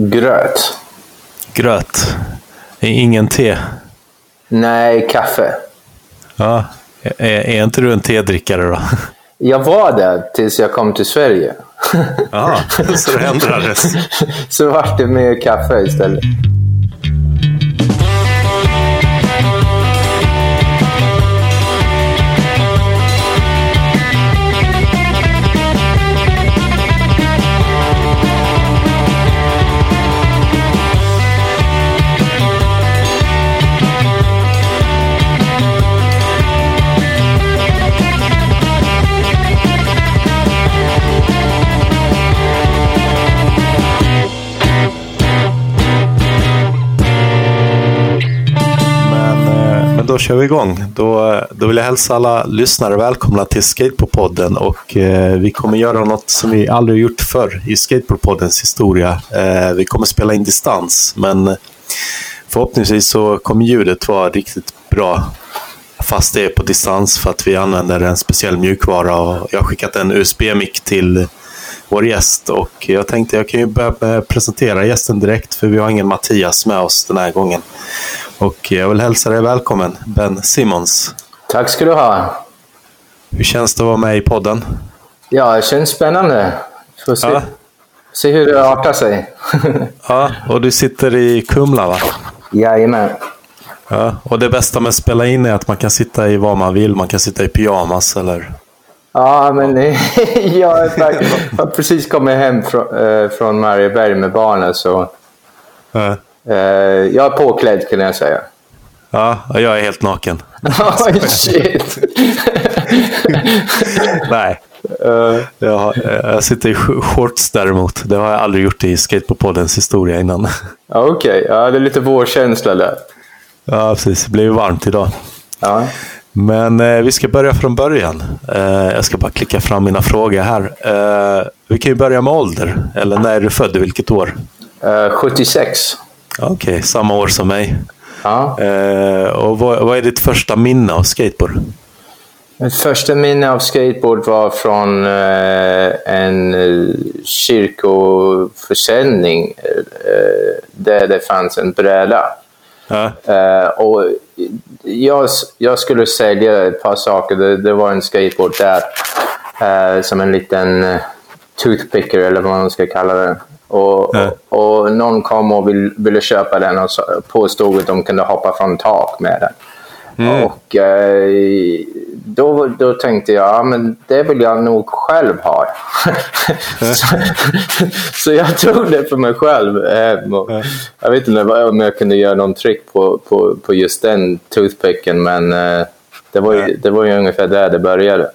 Gröt. Gröt. Ingen te? Nej, kaffe. Ja. Är, är inte du en tedrickare då? Jag var det tills jag kom till Sverige. Ja, så det ändrades. så vart det mer kaffe istället. Då kör vi igång. Då, då vill jag hälsa alla lyssnare välkomna till Skateboardpodden och eh, vi kommer göra något som vi aldrig gjort förr i Skateboardpoddens historia. Eh, vi kommer spela in distans, men förhoppningsvis så kommer ljudet vara riktigt bra fast det är på distans för att vi använder en speciell mjukvara och jag har skickat en USB-mick till vår gäst och jag tänkte jag kan ju börja presentera gästen direkt för vi har ingen Mattias med oss den här gången. Och jag vill hälsa dig välkommen, Ben Simmons. Tack ska du ha. Hur känns det att vara med i podden? Ja, det känns spännande. Får se, ja. se hur det artar sig. ja, och du sitter i Kumla va? Jajamän. Ja, och det bästa med att spela in är att man kan sitta i vad man vill. Man kan sitta i pyjamas eller... Ja, men jag har precis kommit hem från, äh, från Marieberg med barnen så... Ja. Uh, jag är påklädd kan jag säga. Ja, jag är helt naken. oh, shit! Nej. Jag, jag, sitter i shorts däremot. Det har jag aldrig gjort i Skateboardpoddens historia innan. Okej, okay. ja, det är lite vårkänsla där. Ja, precis. Det blir ju varmt idag. Ja. Men eh, vi ska börja från början. Eh, jag ska bara klicka fram mina frågor här. Eh, vi kan ju börja med ålder. Eller när är du född? Vilket år? 76. Okej, okay, samma år som mig. Ja. Eh, och vad, vad, är ditt första minne av skateboard? Mitt första minne av skateboard var från eh, en eh, kyrkoförsäljning eh, där det fanns en bräda. Ja. Eh, och jag, jag skulle sälja ett par saker. Det, det var en skateboard där eh, som en liten toothpicker eller vad man ska kalla det. Och, mm. och, någon kom och vill, ville köpa den och påstod att de kunde hoppa från tak med den. Mm. Och eh, då, då tänkte jag, ja, men det vill jag nog själv ha. så, så, jag tog det för mig själv hem. Och jag vet inte om jag kunde göra någon trick på, på, på just den toothpicken, men eh, det, var ju, det var ju ungefär där det började.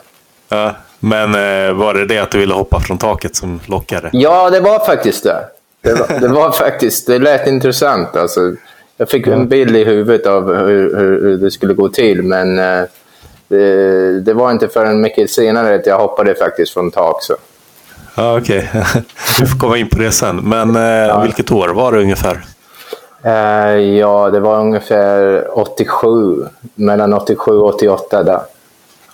Ja. Men eh, var det det att du ville hoppa från taket som lockade? Ja, det var faktiskt det. Det var, det var faktiskt, det lät intressant. Alltså, jag fick en bild i huvudet av hur, hur det skulle gå till, men eh, det, det, var inte förrän mycket senare att jag hoppade faktiskt från tak. Så. Ja, Okej, okay. vi får komma in på det sen. Men eh, ja. vilket år var det ungefär? Ja, det var ungefär 87. Mellan 87 och 88 där.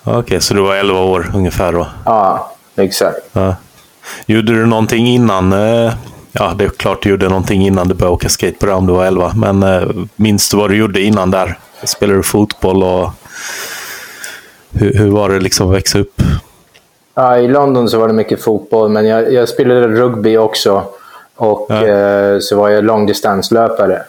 Okej, okay, så du var 11 år ungefär då? Ja, exakt. Ja. Gjorde du någonting innan? Eh, ja, det är klart du gjorde någonting innan du började åka skateboard om du var 11. Men eh, minns du vad du gjorde innan där? Spelade du fotboll och hur, hur var det liksom att växa upp? Ja, I London så var det mycket fotboll, men jag, jag spelade rugby också. Och ja. eh, så var jag långdistanslöpare.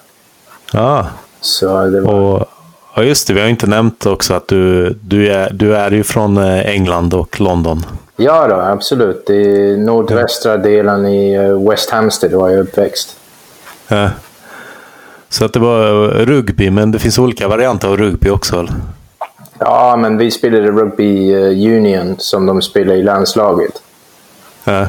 Ja. Så det var... Och Ja, just det. Vi har inte nämnt också att du, du, är, du är ju från eh, England och London. Ja, då, absolut. I nordvästra delen i eh, West Hampstead var jag uppväxt. Ja. Så att det var eh, rugby, men det finns olika varianter av rugby också? Eller? Ja, men vi spelade rugby union som de spelar i landslaget. Ja.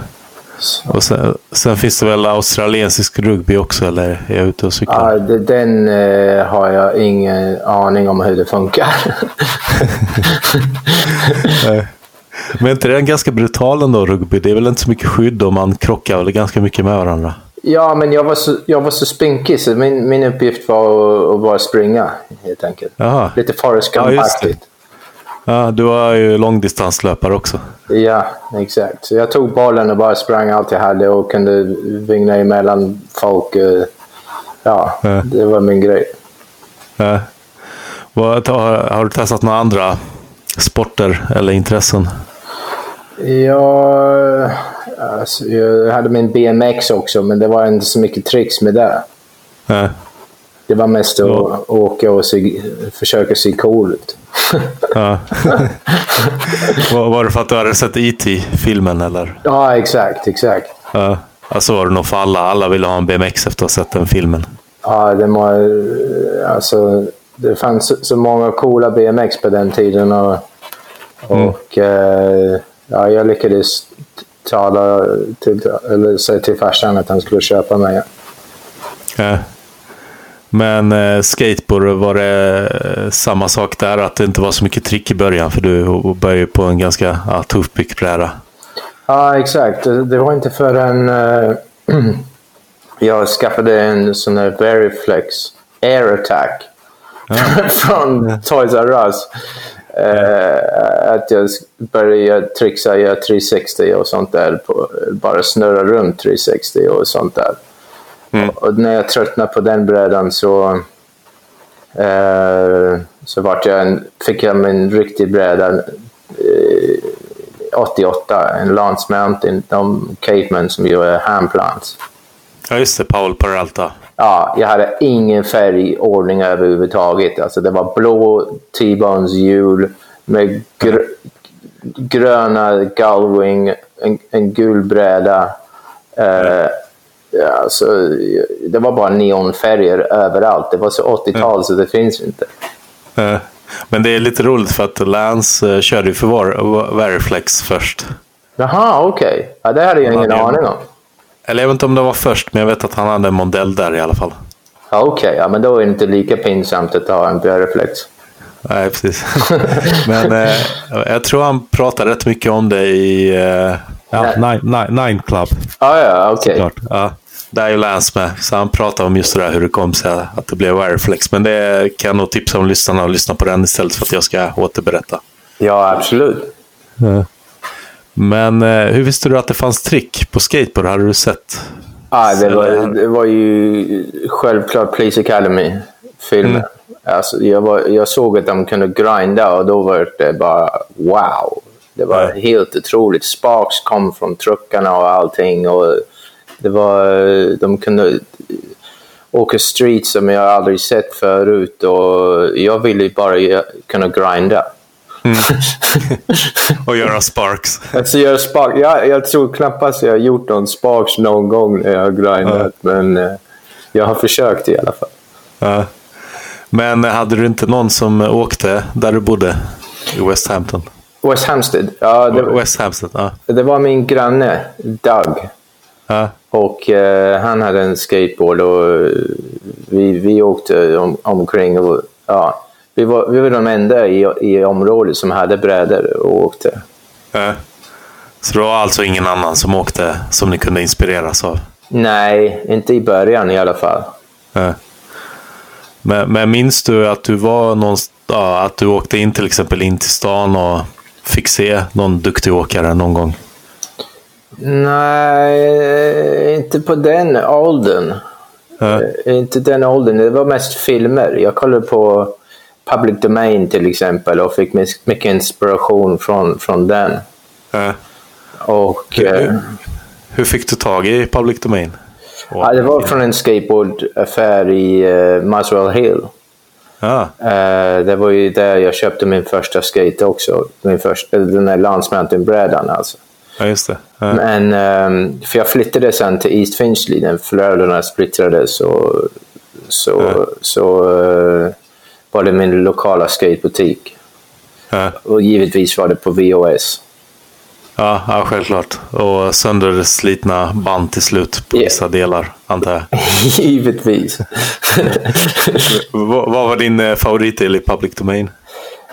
Och sen, sen, finns det väl australiensisk rugby också, eller är jag ute och cyklar? Ja, den eh, har jag ingen aning om hur det funkar. Men är inte det ganska brutal ändå, rugby? Det är väl inte så mycket skydd och man krockar väl ganska mycket med varandra? Ja, men jag var så, jag var så spinkig så min, min uppgift var att, att bara springa helt enkelt. Jaha. Lite Forrest Gump-aktigt. Ja, du var ju långdistanslöpare också. Ja, exakt. Så jag tog bollen och bara sprang allt jag hade och kunde vingla emellan folk. eh, Ja, Ja. det var min grej. Ja. Vad, har, har du testat några andra sporter eller intressen? Ja, alltså, jag hade min BMX också, men det var inte så mycket tricks med det. Ja. Det var mest att Ja. åka och se, försöka se cool ut. Ja. var, det för att du hade sett E.T.-filmen eller? ja, exakt, exakt. Ja. Alltså var det nog för alla. Alla ville ha en BMX efter att ha sett den filmen. Ja, det var... Alltså, det fanns så- så många coola BMX på den tiden. Och, och eh, ja, jag lyckades tala till, eller säga till farsan att han skulle köpa mig. Ja. Men eh, skateboard, var det eh, samma sak där? Att det inte var så mycket trick i början? För du började ju på en ganska ja, tuff pickbräda. Ja, exakt. Det, var inte förrän uh, jag skaffade en sån här Veriflex Air Attack från Toys R Us. eh, att jag började trixa, göra 360 och sånt där. På, bara snurra runt 360 och sånt där. Och när jag tröttnade på den brädan så, eh, så vart jag en, fick jag min riktig bräda eh, 88, en Lance Mountain, de cavemen som gör handplants. Ja, just det. Paul Peralta. Ja, jag hade ingen färgordning överhuvudtaget. Alltså det var blå T-Bones hjul med gr gröna gullwing, en, en gul bräda. Eh, alltså, det var bara neonfärger överallt. Det var så 80-tal så det finns inte. Men det är lite roligt för att Lance eh, körde ju för Veriflex först. Jaha, okej. Ja, det hade jag ingen hade aning om. Eller jag vet inte om det var först, men jag vet att han hade en modell där i alla fall. Ja, Okej, ja, men då är det inte lika pinsamt att ha en Veriflex. Nej, precis. men eh, jag tror han pratar rätt mycket om det i eh, ja, Nine, Nine, Nine Club. Ja, ja, okej. Ja, där är ju Lance med. Så han pratar om just det där hur det kom sig att det blev Wireflex. Men det kan jag nog tipsa om lyssnarna att lyssna på den istället för att jag ska återberätta. Ja, absolut. Men eh, hur visste du att det fanns trick på skateboard? Hade du sett? Ja, det, var, det var ju självklart Police Academy-filmen. Alltså, jag, var, jag såg att de kunde grinda och då var det bara wow. Det var Ja. helt otroligt. Sparks kom från truckarna och allting. Och det var, de kunde åka street som jag aldrig sett förut och jag ville bara kunna grinda. Och göra sparks. Alltså jag, spark, jag, jag tror knappast jag har gjort någon sparks någon gång när jag har grindat, men eh, jag har försökt i alla fall. Ja. Men hade du inte någon som åkte där du bodde? I West Hampton? West Hampstead, ja, det, West Hampton, ja. det var min granne Doug. Ja. Och eh, han hade en skateboard och eh, vi, vi åkte om, omkring. Och, ja, vi, var, vi var de enda i, i området som hade brädor och åkte. ja. Så det var alltså ingen annan som åkte som ni kunde inspireras av? Nej, inte i början i alla fall. Ja. Men, men minns du att du var någonstans, ja, att du åkte in till exempel in till stan och fick se någon duktig åkare någon gång? Nej, inte på den åldern. Eh, Inte den åldern. Det var mest filmer. Jag kollade på Public Domain till exempel och fick mycket inspiration från, från den. Ja. Och, eh, Hur, hur fick du tag i Public Domain? ja, det var från en skateboardaffär i uh, Muswell Hill. Ja, Eh, det var ju där jag köpte min första skate också. Min första, den här Lance Mountain-brädan alltså. Ja just det. Ja. Men, ehm, för jag flyttade sen till East Finchley när föräldrarna splittrades. Och, så Ja. så eh, var det min lokala skatebutik. Ja. Och givetvis var det på VOS. Ja, ja, självklart. Och sönderslitna band till slut på Ja. vissa delar, antar jag. givetvis. vad, vad var din eh, favoritdel i Public Domain?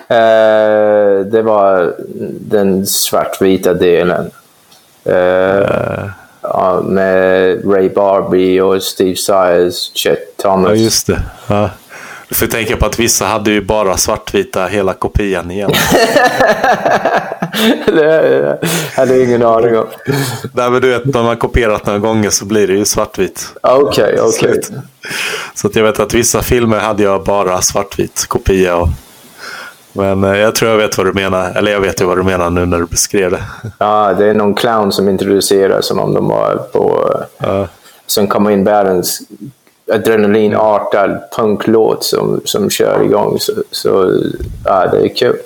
Eh, det var den svartvita delen. Eh, ja, med Ray Barbie och Steve Sires, Chet Ja, Thomas. just det. Ja. Du får tänka på att vissa hade ju bara svartvita hela kopian igen. det hade jag ingen aning om. Nej, men du vet, när man kopierat några gånger så blir det ju svartvit. Okej, okej. Slut. Så att jag vet att vissa filmer hade jag bara svartvit kopia. Och... Men eh, jag tror jag vet vad du menar. Eller jag vet ju vad du menar nu när du beskrev det. Ja, det är någon clown som introducerar som om de var på... Ja. Sen kommer in världens adrenalinartad punklåt som, som kör igång. Så, så ja, det är kul.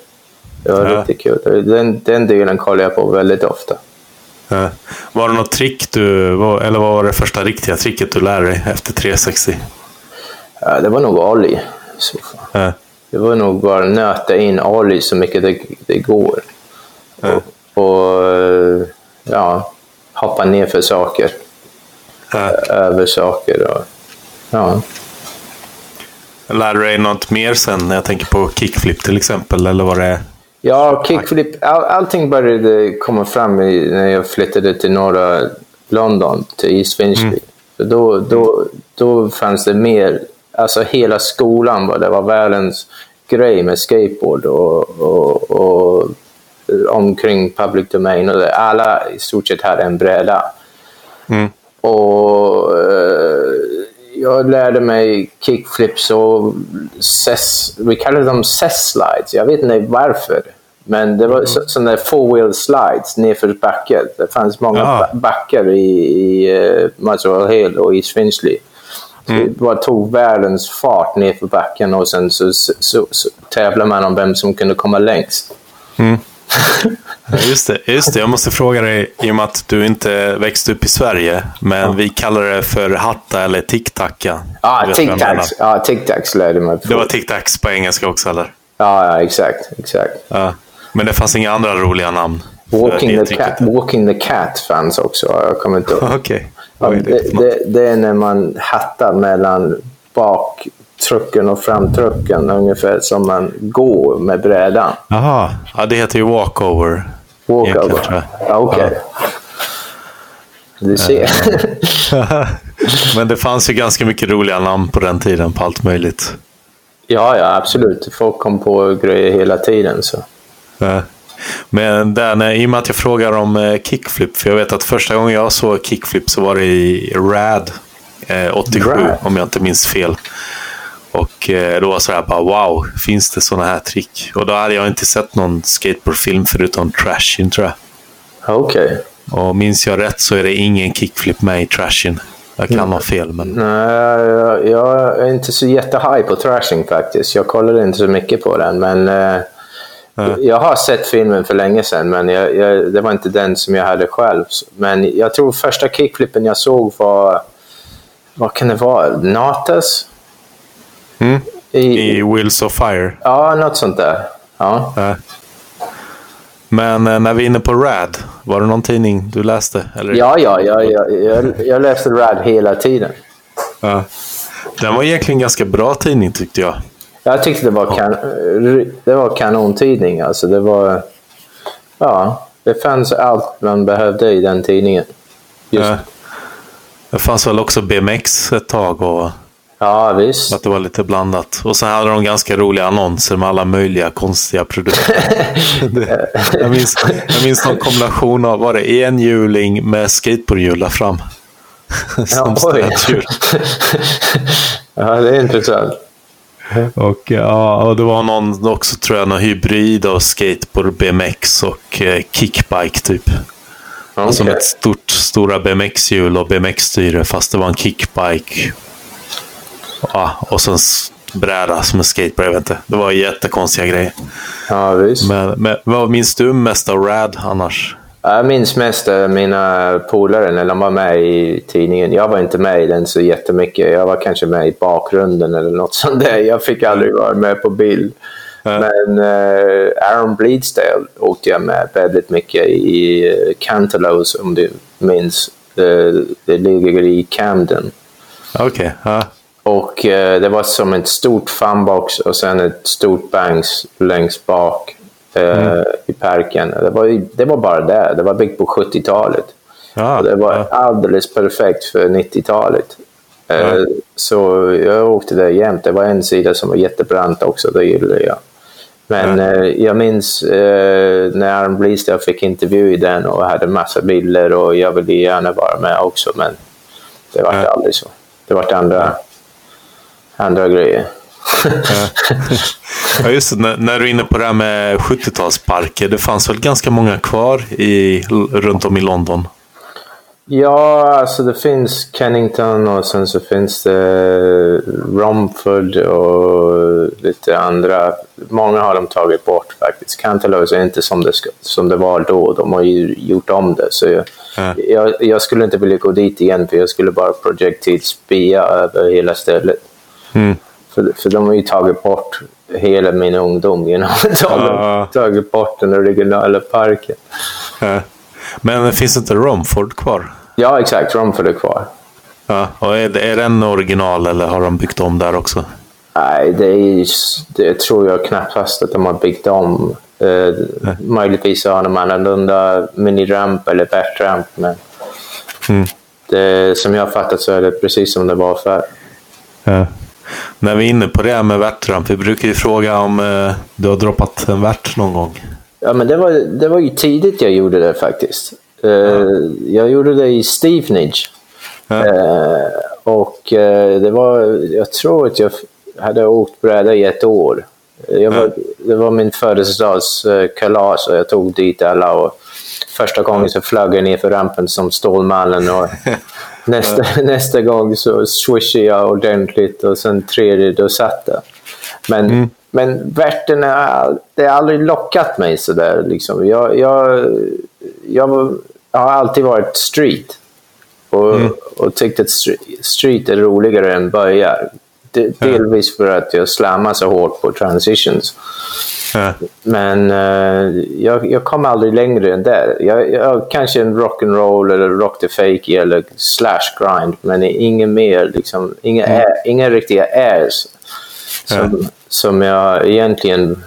Det var Ja. riktigt kul. Den, den delen kollar jag på väldigt ofta. Ja. Var det något trick du, eller vad var det första riktiga tricket du lärde dig efter 360? Ja, det var nog Ali. Det var nog bara nöta in Ali så mycket det, det går. Ja. Och eh, ja, hoppa ner för saker. Ja. Över saker. Och, ja. Lärde du dig något mer sen? Jag tänker på kickflip till exempel. Eller var det... Ja, kickflip. All, allting började komma fram i, när jag flyttade till norra London, till East Finchley. Så då, då, då fanns det mer, alltså hela skolan var, det var världens grej med skateboard och, och, och omkring public domain. Och det. Alla i stort sett hade en bräda. Mm. Och eh, jag lärde mig kickflips och ses, vi kallade dem cess-slides. Jag vet inte varför. Men det var så, sådana där four-wheel slides nerför backar. Det fanns många Ja. ba- backar i, i uh, Muswell Hill och East Finchley. Så Vi bara tog världens fart nerför backen och sen så, så, så, så tävlade man om vem som kunde komma längst. Ja, Just det, just det, jag måste fråga dig, i och med att du inte växte upp i Sverige, men vi kallar det för hatta eller tic-tacka. Ja, menar. tic-tacs. Ja, tic-tacs lärde man. Det var tic-tacs på engelska också, eller? Ja, ja, exakt. exakt. Ja. Men det fanns inga andra roliga namn? för Walking det the, cat, Walking the Cat fanns också. Jag kommer inte ihåg. Okej. Ja, det det, det, är när man hattar mellan baktrucken och framtrucken. Ungefär som man går med brädan. Jaha, ja, det heter ju walkover. Walkover. Ja, Okej. Du ser. Men det fanns ju ganska mycket roliga namn på den tiden på allt möjligt. ja, ja, absolut. Folk kom på grejer hela tiden. Så. Ja. Men där, när, i och med att jag frågar om eh, kickflip, för jag vet att första gången jag såg kickflip så var det i RAD eh, 87, Rad. om jag inte minns fel. Och eh, då var så här bara wow, finns det sådana här trick? Och då hade jag inte sett någon skateboardfilm förutom Trashin tror jag. Okej. Och minns jag rätt så är det ingen kickflip med i Trashin. Jag kan ha fel, men... Nej, jag, jag är inte så jättehaj på trashing faktiskt. Jag kollade inte så mycket på den. Men eh, jag har sett filmen för länge sedan, men jag, jag, det var inte den som jag hade själv. Men jag tror första kickflippen jag såg var... Vad kan det vara? Natas? Mm. I, I Wheels of Fire. Ja, något sånt där. Ja. Ja. Men eh, när vi är inne på RAD, var det någon tidning du läste? Eller? Ja, ja, ja, ja jag, jag läste Rad hela tiden. Ja. Den var egentligen en ganska bra tidning tyckte jag. Jag tyckte det var, kan, det var kanontidning. Alltså det var... Ja, det fanns allt man behövde i den tidningen. Just, Ja. Det fanns väl också BMX ett tag och ja, visst. att det var lite blandat. Och sen hade de ganska roliga annonser med alla möjliga konstiga produkter. Det- jag, minns, jag minns någon kombination av, var det enhjuling med skateboardhjul där fram? Som Ja, stödhjul. ja, det är intressant. Och, ja, och det var någon också tror jag, någon hybrid av skateboard, BMX och eh, kickbike typ. Alltså Okej. med ett stort, stora BMX-hjul och BMX-styre fast det var en kickbike. Ja, och sen bräda som en skateboard, jag vet inte. Det var jättekonstiga grejer. Ja, visst. Men, men vad minns du mest av RAD annars? Jag minns mest eh, mina polare när de var med i tidningen. Jag var inte med i den så jättemycket. Jag var kanske med i bakgrunden eller något sånt där. Jag fick aldrig vara med på bild. Men eh, Aaron Bleedsdale åkte jag med väldigt mycket i uh, Cantaloupe om du minns. Det, det ligger i Camden. Okej, ja. Och eh, det var som ett stort funbox och sen ett stort banks längst bak eh, i parken. Det var, det var bara det. Det var byggt på 70-talet. Ja, och det var ja. alldeles perfekt för 90-talet. Eh, Så jag åkte där jämt. Det var en sida som var jättebrant också, det gillade jag. Men eh, jag minns eh, när Bleast, jag fick intervju i den och hade massa bilder och jag ville gärna vara med också, men det var aldrig så. Det var andra, andra grejer. Ja, just det. När, när du är inne på det här med 70-talsparker. Det fanns väl ganska många kvar i, runt om i London? Ja, alltså det finns Kennington och sen så finns det Romford och lite andra. Många har de tagit bort faktiskt. Canterlös är inte som det, som det var då. De har ju gjort om det. Så jag, Ja. jag, jag skulle inte vilja gå dit igen för jag skulle bara projektilspia över hela stället. Mm. För, för de har ju tagit bort hela min ungdom genom att ta tagit bort den originala parken. Ja. Men finns inte Romford kvar? Ja, exakt. Romford är kvar. Ja. Och är, är den original eller har de byggt om där också? Nej, det, är, det tror jag knappast att de har byggt om. Eh, möjligtvis har de annorlunda miniramp eller backramp, men Mm. det, som jag har fattat så är det precis som det var förr. Ja. När vi är inne på det här med värtramp. Vi brukar ju fråga om eh, du har droppat en värt någon gång. Ja, men det var, det var ju tidigt jag gjorde det faktiskt. Eh, Jag gjorde det i Stevenage. Ja. Eh, och eh, det var, jag tror att jag hade åkt bräda i ett år. Var, Det var min födelsedagskalas och jag tog dit alla. Och första gången så flög jag ner för rampen som Stålmannen. Och nästa, nästa gång så swishade jag ordentligt och sen tredje då satt jag. Men, men värten är, det har aldrig lockat mig sådär. Liksom. Jag, jag, jag, jag har alltid varit street. Och, och tyckte att stre- street är roligare än böjar. De- Delvis för att jag slammar så hårt på transitions. Ja. Men eh, jag, jag kom aldrig längre än där. Jag, jag, kanske en rock'n'roll eller rock the fake eller slash grind, men ingen mer. Liksom, inga, air, inga riktiga airs som, som jag egentligen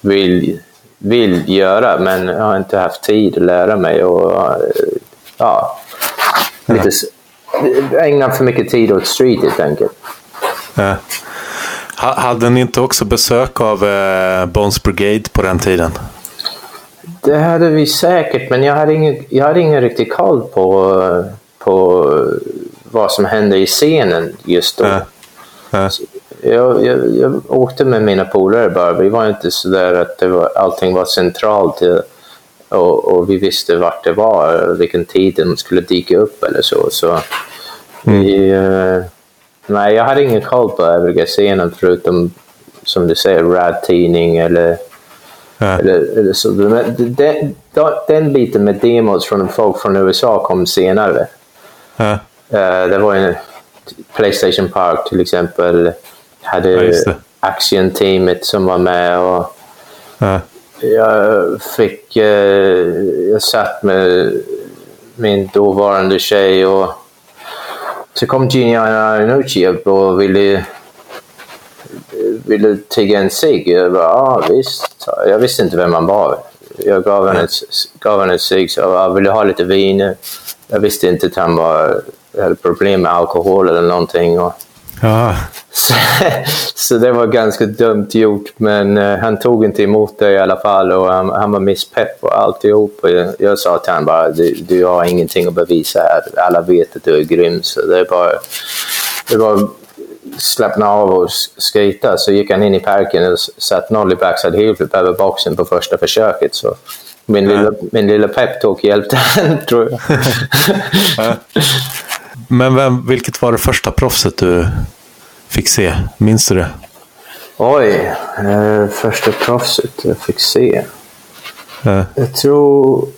vill, vill göra, men jag har inte haft tid att lära mig. Och, eh, ja, lite, ägna för mycket tid åt street helt enkelt. Ha- Hade ni inte också besök av eh, Bones Brigade på den tiden? Det hade vi säkert, men jag hade ingen, jag hade ingen riktig koll på, på vad som hände i scenen just då. Ja. Ja. Jag, jag, jag åkte med mina polare bara. Vi var inte så där att det var, allting var centralt eh, och, och vi visste vart det var, vilken tid de skulle dyka upp eller så. så vi, eh, nej, jag hade ingen koll på övriga scenen förutom, som du säger, Rad Tidning eller Ja. eller, eller så. Men den, den biten med demos från folk från USA kom senare. Ja. Eh, det var en Playstation Park till exempel. Hade Ja. Action-teamet som var med. och Ja. Jag fick... eh, jag satt med min dåvarande tjej och så kom Gianni Iannucci upp och ville ville tigga en cigg. Jag bara, ja visst. Jag visste inte vem han var. Jag gav henne, ett- gav henne en cigg. Så jag bara, vill du ha lite vin? Jag visste inte att han var, hade problem med alkohol eller någonting. Och, Ja. så, så det var ganska dumt gjort, men eh, han tog inte emot det i alla fall och han, han var misspepp och alltihop. Och jag, jag sa till honom bara, du, du har ingenting att bevisa här. Alla vet att du är grym, så det är bara... Det var slappna av och s- skata. Så gick han in i parken och satt noll i backside heelflip över boxen på första försöket. Så min, lilla, min lilla peptalk hjälpte han, tror jag. Men vem, vilket var det första proffset du fick se? Minns du det? Oj, eh, första proffset jag fick se. Ja. Jag tror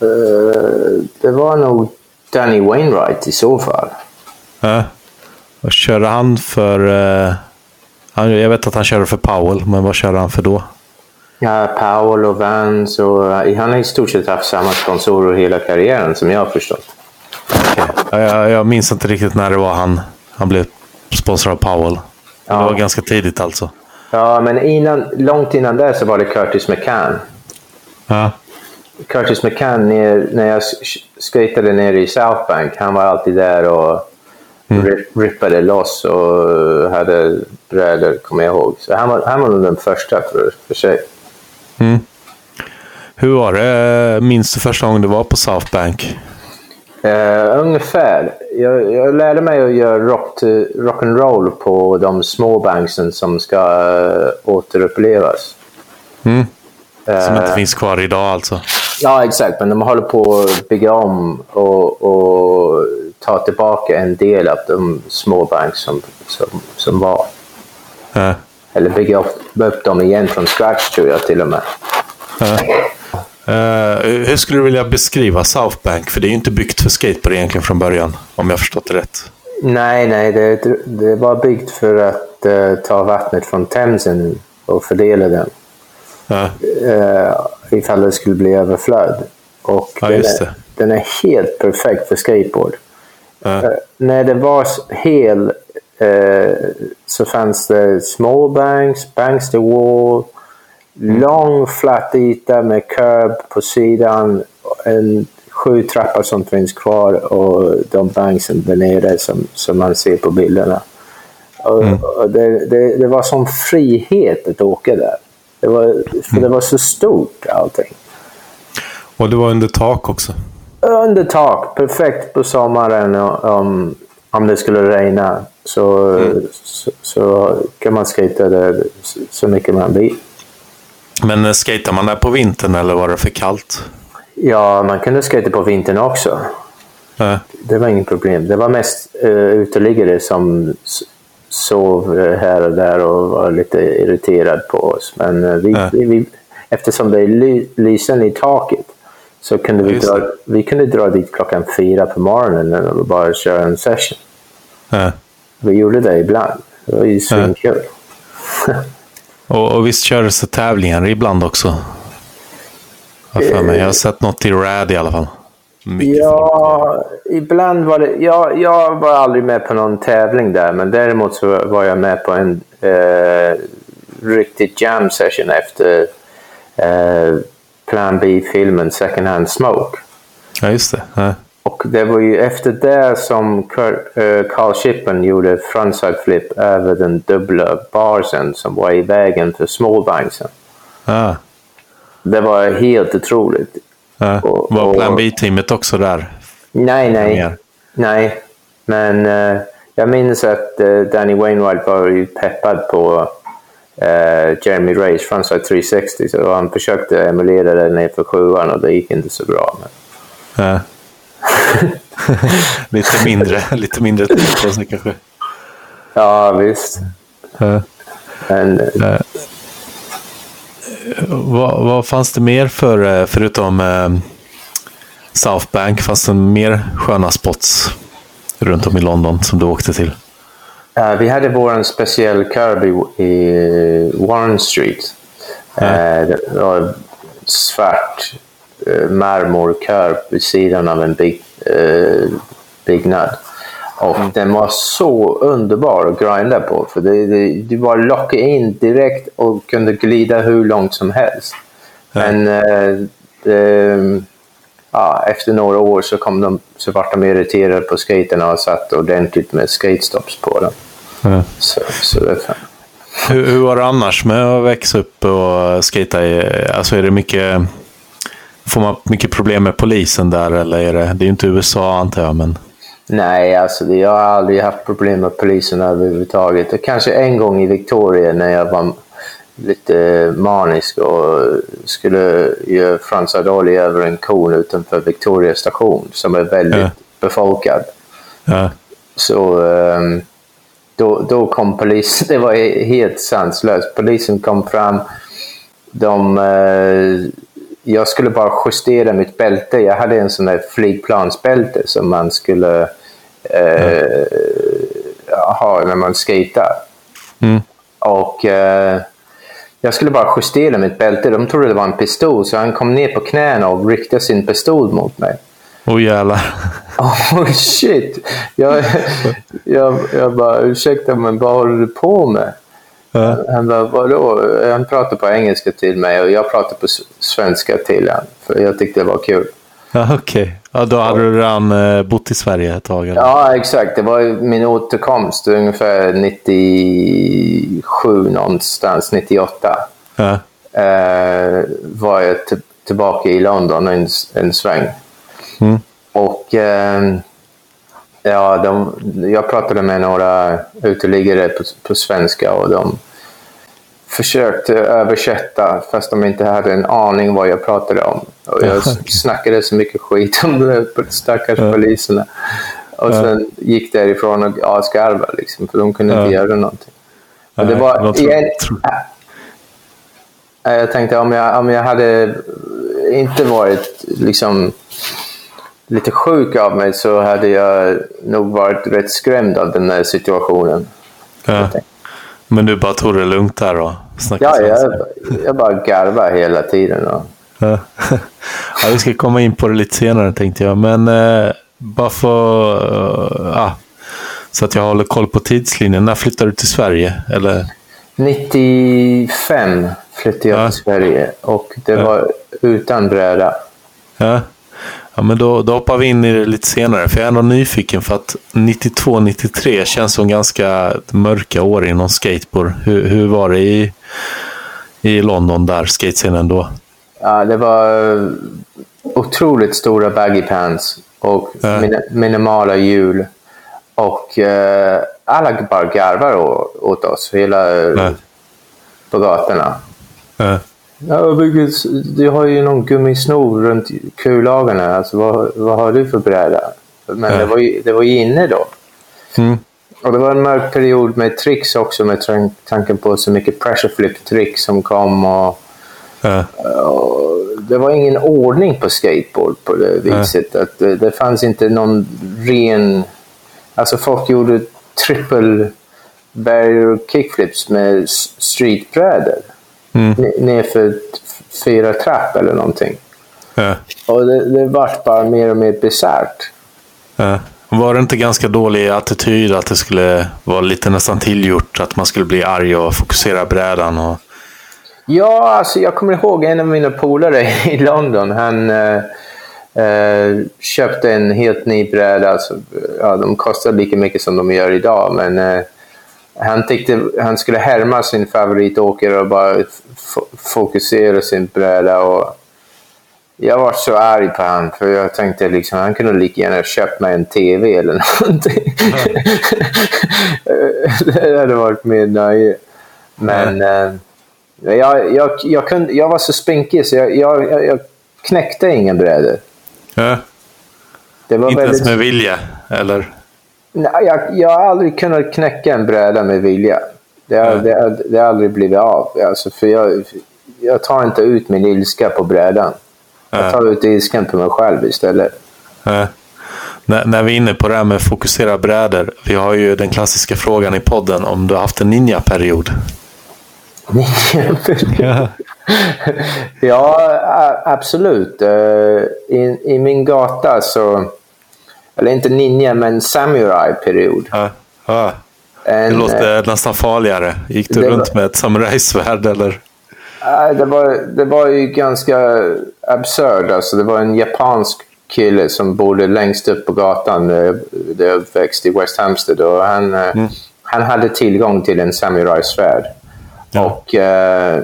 eh, det var nog Danny Wainwright i så fall. Ja. Vad körde han för... eh, han, jag vet att han körde för Powell, men vad körde han för då? Ja, Powell och Vans och eh, han har i stort sett haft samma sponsorer hela karriären som jag har förstått. Ja, jag, jag minns inte riktigt när det var han, han blev sponsrad av Powell. Ja. Det var ganska tidigt alltså. Ja, men innan, långt innan det så var det Curtis McCann. Ja. Curtis McCann, när jag sk- skejtade nere i South Bank, han var alltid där och rip, rippade loss och hade brädor, kommer jag ihåg. Så han var, han var nog den första för, för sig. Hur var det? Minns du första gången du var på South Bank? Uh, ungefär. Jag, jag lärde mig att göra rock, rock'n'roll på de små banksen som ska uh, återupplevas. Mm. Som inte finns kvar idag alltså? Ja, exakt. Men de håller på att bygga om och, och ta tillbaka en del av de små banks som, som, som var. Eller bygga upp, upp dem igen från scratch tror jag till och med. Uh, hur skulle du vilja beskriva South Bank? För det är ju inte byggt för skateboard egentligen från början, om jag förstått det rätt. Nej, nej. Det, det var byggt för att uh, ta vattnet från Themsen och fördela den. Ja. Uh, ifall det skulle bli överflöd. Och Ja, den, är, den är helt perfekt för skateboard. Ja. Eh, när det var hel eh, så fanns det små banks, banks to wall, lång flat yta med curb på sidan, en sju trappor som finns kvar och de banksen där nere som, som man ser på bilderna. Och, och det, det, det var som frihet att åka där. Det var, för det var så stort allting. Och det var under tak också. Under tak, perfekt på sommaren om, om det skulle regna. Så, så, så kan man skata där så mycket man vill. Men eh, skater man där på vintern eller var det för kallt? Ja, man kunde skata på vintern också. Ja. Det var inget problem. Det var mest uh, uteliggare som sov eh, här och där och var lite irriterad på oss. Men eh, vi, Ja. vi, vi, eftersom det är ly, lysen i taket så kunde vi, Just dra, det. vi kunde dra dit klockan fyra på morgonen och bara köra en session. Ja. Vi gjorde det ibland. Det var ju svinkul. Och, och visst kördes det tävlingar ibland också? Har för mig. Jag har sett något i RAD i alla fall. Mycket folk. Ja, ibland var det... Ja, jag var aldrig med på någon tävling där, men däremot så var jag med på en eh, riktig jam session efter eh, Plan B-filmen Second Hand Smoke. Ja, just det. Ja. Och det var ju efter det som eh, Carl Shippen gjorde frontside flip över den dubbla barsen som var i vägen för smallbanksen. Ja. Det var helt otroligt. Och- Var Plan B-teamet också där? Nej, nej. Nej, men eh, jag minns att eh, Danny Wainwright var ju peppad på eh, Jeremy Rays frontside 360 så han försökte emulera det ner för sjuan och det gick inte så bra. Men... Ja. lite mindre, lite mindre tid på sig kanske. Ja, visst. Ja. Men, eh, Vad, vad fanns det mer för, eh, förutom eh, South Bank? Fanns det mer sköna spots runt om i London som du åkte till? vi hade vår speciell curb i, i Warren Street. Eh, det var svart eh, marmorkurv vid sidan av en bygg, eh, byggnad. Och den var så underbar att grinda på. För det, det, du bara lockade in direkt och kunde glida hur långt som helst. Men eh, det, ja, efter några år så, kom de, så vart de irriterade på skaterna och satt ordentligt med skatestops på dem. Ja. Så, så det. Hur, hur var det annars med att växa upp och skata? Alltså är det mycket... Får man mycket problem med polisen där eller är det... Det är ju inte USA antar jag, men... Nej, alltså jag har aldrig haft problem med polisen överhuvudtaget. Och kanske en gång i Victoria när jag var lite manisk och skulle göra frontside ollie över en kon utanför Victoria station som är väldigt Ja. befolkad. Ja. Så ehm, då, då kom polisen. Det var helt sanslöst. Polisen kom fram. De, eh, jag skulle bara justera mitt bälte. Jag hade en sån där flygplansbälte som man skulle eh, ha när man skater. Mm. Och eh, jag skulle bara justera mitt bälte. De trodde det var en pistol så han kom ner på knäna och riktade sin pistol mot mig. Åh jävlar. Oh shit! Jag, jag, jag bara, ursäkta men vad håller du på med? Ja. Han bara, vadå? Han pratade på engelska till mig och jag pratade på svenska till honom. För jag tyckte det var kul. Ja, okej. Ja, då hade du redan eh, bott i Sverige ett tag? Eller? Ja, exakt. Det var min återkomst ungefär 97 någonstans, 98. Ja. Eh, var jag tillbaka i London en, en sväng. Mm. Och eh, ja, de, jag pratade med några uteliggare på, på svenska och de försökte översätta fast de inte hade en aning vad jag pratade om. Och jag snackade så mycket skit om de stackars ja. poliserna. Och sen gick därifrån och asgarvade liksom, för de kunde ja. inte göra någonting. Men det var... De igen, jag tänkte om jag, om jag hade inte varit liksom lite sjuk av mig så hade jag nog varit rätt skrämd av den här situationen. Ja. Men du bara tog det lugnt där då? Ja, jag, jag bara garvade hela tiden. Då. Ja. ja, vi ska komma in på det lite senare tänkte jag. Men eh, bara för uh, ah, så att jag håller koll på tidslinjen. När flyttade du till Sverige? Eller? 95 flyttade jag ja. till Sverige och det ja. var utan bräda. Ja. Ja, men då, då hoppar vi in i det lite senare. För jag är ändå nyfiken för att 92-93 känns som ganska mörka år inom skateboard. Hur, hur var det i, i London där, skatescenen då? Ja, det var eh, otroligt stora baggy pants och ja. min, minimala hjul. Och uh, alla bara garvar åt oss hela, ja. på gatorna. Ja. Ja, du har ju någon gummisnor runt kullagarna. Alltså, vad, vad har du för bräda? Men ja. det, var ju, det var ju inne då. Mm. Och det var en mörk period med tricks också med tanken på så mycket pressure flip-tricks som kom. Och, ja. och, det var ingen ordning på skateboard på det viset. Ja. Att det, det fanns inte någon ren... Alltså folk gjorde triple barrier kickflips med streetbrädor mm. nerför fyra trapp eller någonting. Ja. Och det, det vart bara mer och mer bisarrt. Ja. Var det inte ganska dålig attityd att det skulle vara lite nästan tillgjort? Att man skulle bli arg och fokusera brädan? Och... Ja, alltså jag kommer ihåg en av mina polare i London. Han eh, eh, köpte en helt ny bräda. Alltså, ja, de kostar lika mycket som de gör idag, men eh, han tyckte han skulle härma sin favoritåkare och bara fokusera sin bräda. Och jag var så arg på honom för jag tänkte liksom han kunde lika gärna köpt mig en TV eller någonting. det hade varit mer nöje. Men mm. eh, jag, jag, jag, kunde, jag var så spinkig så jag, jag, jag knäckte ingen brädor. Ja. Inte väldigt... ens med vilja, eller? Nej, jag, jag har aldrig kunnat knäcka en bräda med vilja. Det har, mm. det, har, det har aldrig blivit av. Alltså, för jag, jag tar inte ut min ilska på brädan. Jag tar ut ilskan på mig själv istället. Mm. När, när vi är inne på det här med fokusera brädor. Vi har ju den klassiska frågan i podden om du har haft en ninja-period. Ninja-period? ja, absolut. Eh, I, I min gata så eller inte ninja, men samurai-period. Ja, ja. det låter eh, nästan farligare. Gick du runt var, med ett samurajsvärd eller? det, var, det var ju ganska absurt. Alltså, det var en japansk kille som bodde längst upp på gatan eh, där jag växte i West Hampstead. Och han, eh, mm. han hade tillgång till en samurajsvärd. Ja. Och eh,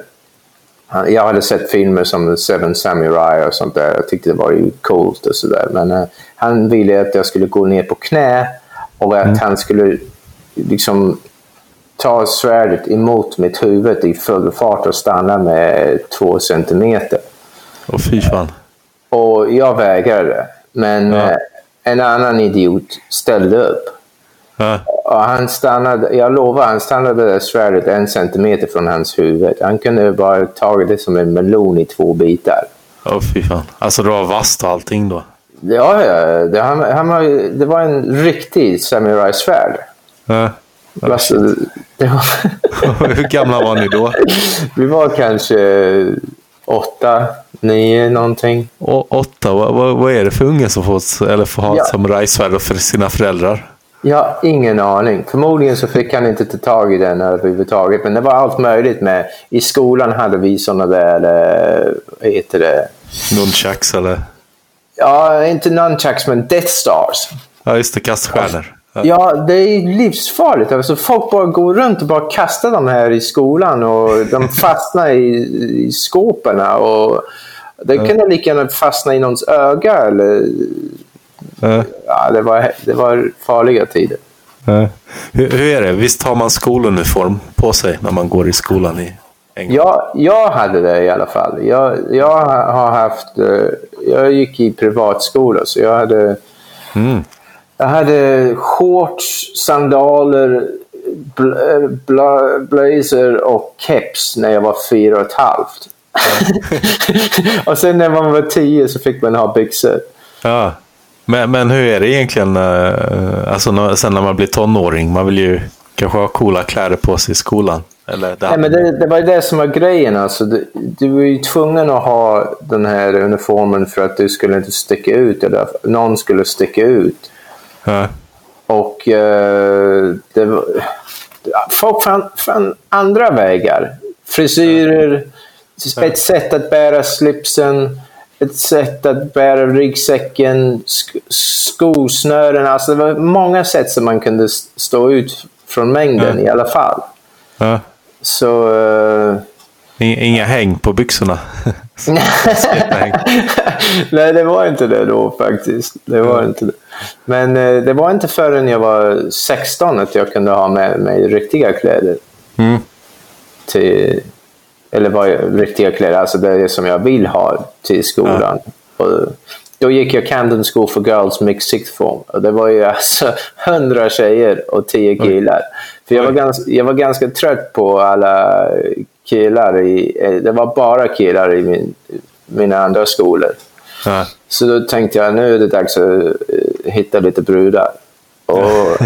jag hade sett filmer som Seven Samurai och sånt där. Jag tyckte det var ju coolt och sådär. Men uh, han ville att jag skulle gå ner på knä och att mm. han skulle liksom ta svärdet emot mitt huvud i full fart och stanna med två centimeter. Och fy fan. Och jag vägrade. Men ja. uh, en annan idiot ställde upp. Ja. Och han stannade, jag lovar, han stannade där svärdet en centimeter från hans huvud. Han kunde bara tagit det som en melon i två bitar. Åh oh, fy fan. Alltså det var vasst allting då? Ja, ja. Det, han, han var, det var en riktig samurajsvärd. Ja. Alltså, det var... Hur gamla var ni då? Vi var kanske åtta, nio någonting. Och åtta? Vad, vad, vad är det för unge som får, eller får ha ja. ett samurajsvärd för sina föräldrar? Jag har ingen aning. Förmodligen så fick han inte ta tag i den överhuvudtaget. Men det var allt möjligt med. I skolan hade vi sådana där, vad heter det? Nunchucks eller? Ja, inte nunchucks, men Death Stars. Ja, just det. Kaststjärnor. Ja, det är livsfarligt. Alltså, folk bara går runt och bara kastar dem här i skolan och de fastnar i, i skåpen. Och det kunde lika gärna fastna i någons öga. Eller... Ja. Ja, det, var, det var farliga tider. Ja. Hur, hur är det? Visst har man skoluniform på sig när man går i skolan i England? Jag, jag hade det i alla fall. Jag, jag har haft... eh, Jag gick i privatskola så jag hade... Mm. Jag hade shorts, sandaler, bl bla blazer och keps när jag var fyra och ett halvt. och sen när man var tio så fick man ha byxor. Ja. Men, men hur är det egentligen eh, alltså, när, sen när man blir tonåring? Man vill ju kanske ha coola kläder på sig i skolan. Eller Nej, men det, det var ju det som var grejen. Alltså, du, du var ju tvungen att ha den här uniformen för att du skulle inte sticka ut. Eller någon skulle sticka ut. Ja. Och eh, det var, folk fann, fann andra vägar. Frisyrer, ett sätt att bära slipsen, ett sätt att bära ryggsäcken, sk skosnören. Alltså det var många sätt som man kunde stå ut från mängden i alla fall. Ja. Så... I- Inga häng på byxorna. Nej, det var inte det då faktiskt. Det var inte det. Men eh, det var inte förrän jag var 16 att jag kunde ha med mig riktiga kläder. Mm. Till, eller vad jag, riktiga kläder, alltså det som jag vill ha till skolan. Och då gick jag Camden School for Girls Mixed Sixth Form. Och det var ju alltså 100 tjejer och 10 killar. För jag var, ganska, jag var ganska trött på alla killar. I, eh, det var bara killar i min, mina andra skolor. Ja. Så då tänkte jag nu är det dags att eh, hitta lite brudar. Och,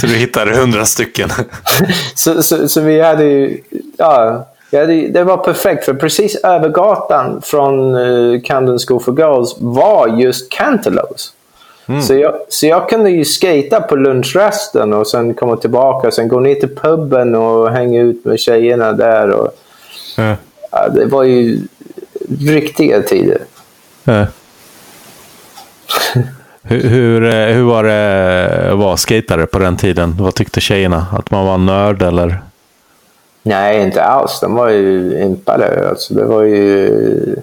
Så du hittade hundra stycken. så, så, så vi hade ju... Ja, hade, ju- det var perfekt för precis över gatan från uh, Camden School for Girls var just Cantaloups. Så, jag, så jag kunde ju skata på lunchrasten och sen komma tillbaka och sen gå ner till puben och hänga ut med tjejerna där. Och, Ja. ja, det var ju riktiga tider. Ja. Hur, hur, eh, hur var det att vara skatare på den tiden? Vad tyckte tjejerna? Att man var nörd eller? Nej, inte alls. De var ju impade. Alltså, det var ju...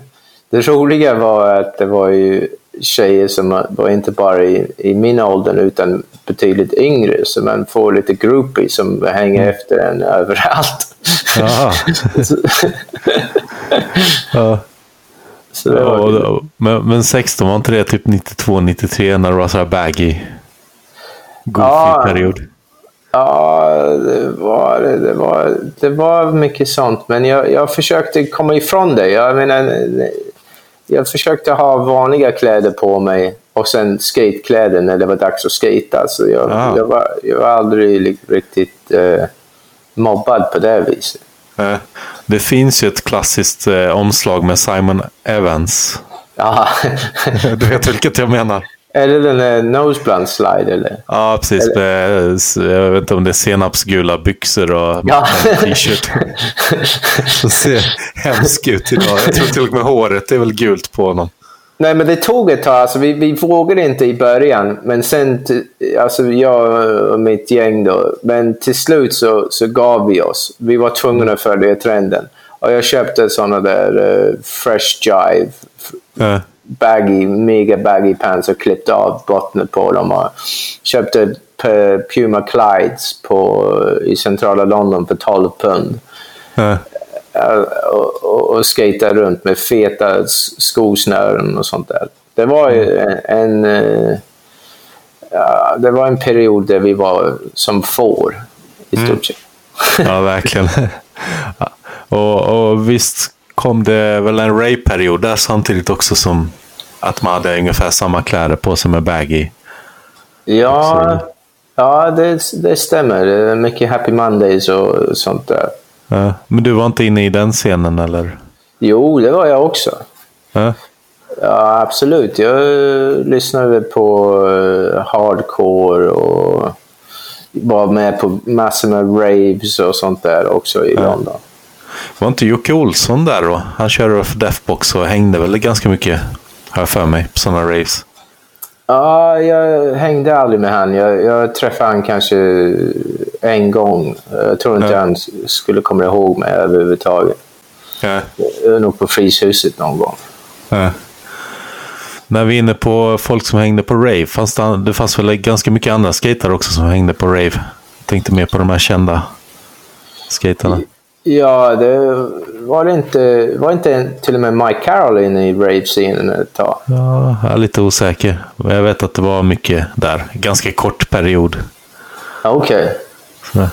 Det roliga var att det var ju tjejer som var inte bara i, i min ålder utan betydligt yngre. Så man får lite groupies som hänger efter en överallt. Så, Ja. så det var, och, men, men 16 var inte det typ 92, 93 när det var så här baggy? Goofy Ja. period. Ja, det var, det, var, det var mycket sånt. Men jag, jag försökte komma ifrån det. Jag menar, jag försökte ha vanliga kläder på mig och sen skatekläder när det var dags att skata. Så jag, Ah. jag, var, jag var aldrig riktigt eh, mobbad på det viset. Eh, Det finns ju ett klassiskt eh, omslag med Simon Evans. Ja. Du vet vilket jag menar? Är det den där noseblunt slide eller? Ja, precis. S- jag vet inte om det är senapsgula byxor och Ja. t-shirt. Det ser hemskt ut idag. Jag tror till och med håret är väl gult på honom. Nej, men det tog ett tag. Alltså, vi, vi vågade inte i början, men sen, alltså jag och mitt gäng då, men till slut så, så gav vi oss. Vi var tvungna att följa trenden. Och jag köpte sådana där eh, Fresh Jive, Eh, baggy, mega baggy pants och klippte av botten på dem. Och köpte Puma Clydes på, i centrala London för 12 pund. Eh, och, och, och skata runt med feta skosnören och sånt där. Det var ju en, en eh, ja, det var en period där vi var som får i stort sett. Ja, verkligen. Och, och visst kom det väl en Ray-period där samtidigt också som att man hade ungefär samma kläder på sig med baggy. Ja, ja det, det stämmer. Mycket Happy Mondays och sånt där. Ja. Men du var inte inne i den scenen eller? Jo, det var jag också. Ja. Ja, absolut. Jag lyssnade på eh, hardcore och var med på massor med raves och sånt där också i London. Var inte Jocke Olsson där då? Han körde för Deathbox och hängde väl ganska mycket Har jag för mig, på sådana raves. Ja, jag hängde aldrig med han. Jag, jag träffade han kanske en gång. Jag tror inte Ja. han skulle komma ihåg mig överhuvudtaget. Ja. Nog på Fryshuset någon gång. Ja. När vi är inne på folk som hängde på rave, fanns det, det fanns väl ganska mycket andra skatare också som hängde på rave? Jag tänkte mer på de här kända skaterna. Ja, det var det inte, var inte till och med Mike Carroll inne i rave-scenen ett tag. Ja, jag är lite osäker. Men jag vet att det var mycket där. Ganska kort period. Okej. Så.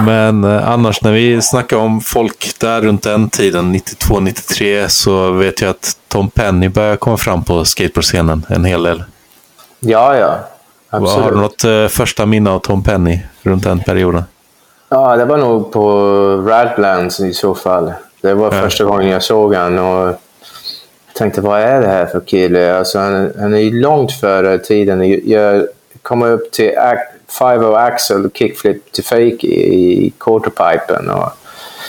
Men eh, annars när vi snackar om folk där runt den tiden, 92-93, så vet jag att Tom Penny börjar komma fram på skateboardscenen en hel del. Ja, ja. Absolut. Har du något eh, första minne av Tom Penny runt den perioden? Ja, det var nog på Radlands i så fall. Det var Ja. första gången jag såg han och tänkte vad är det här för kille? Alltså, han, han är ju långt före tiden. Jag kom upp till ac- 5 axel kickflip till fake i, quarterpipen och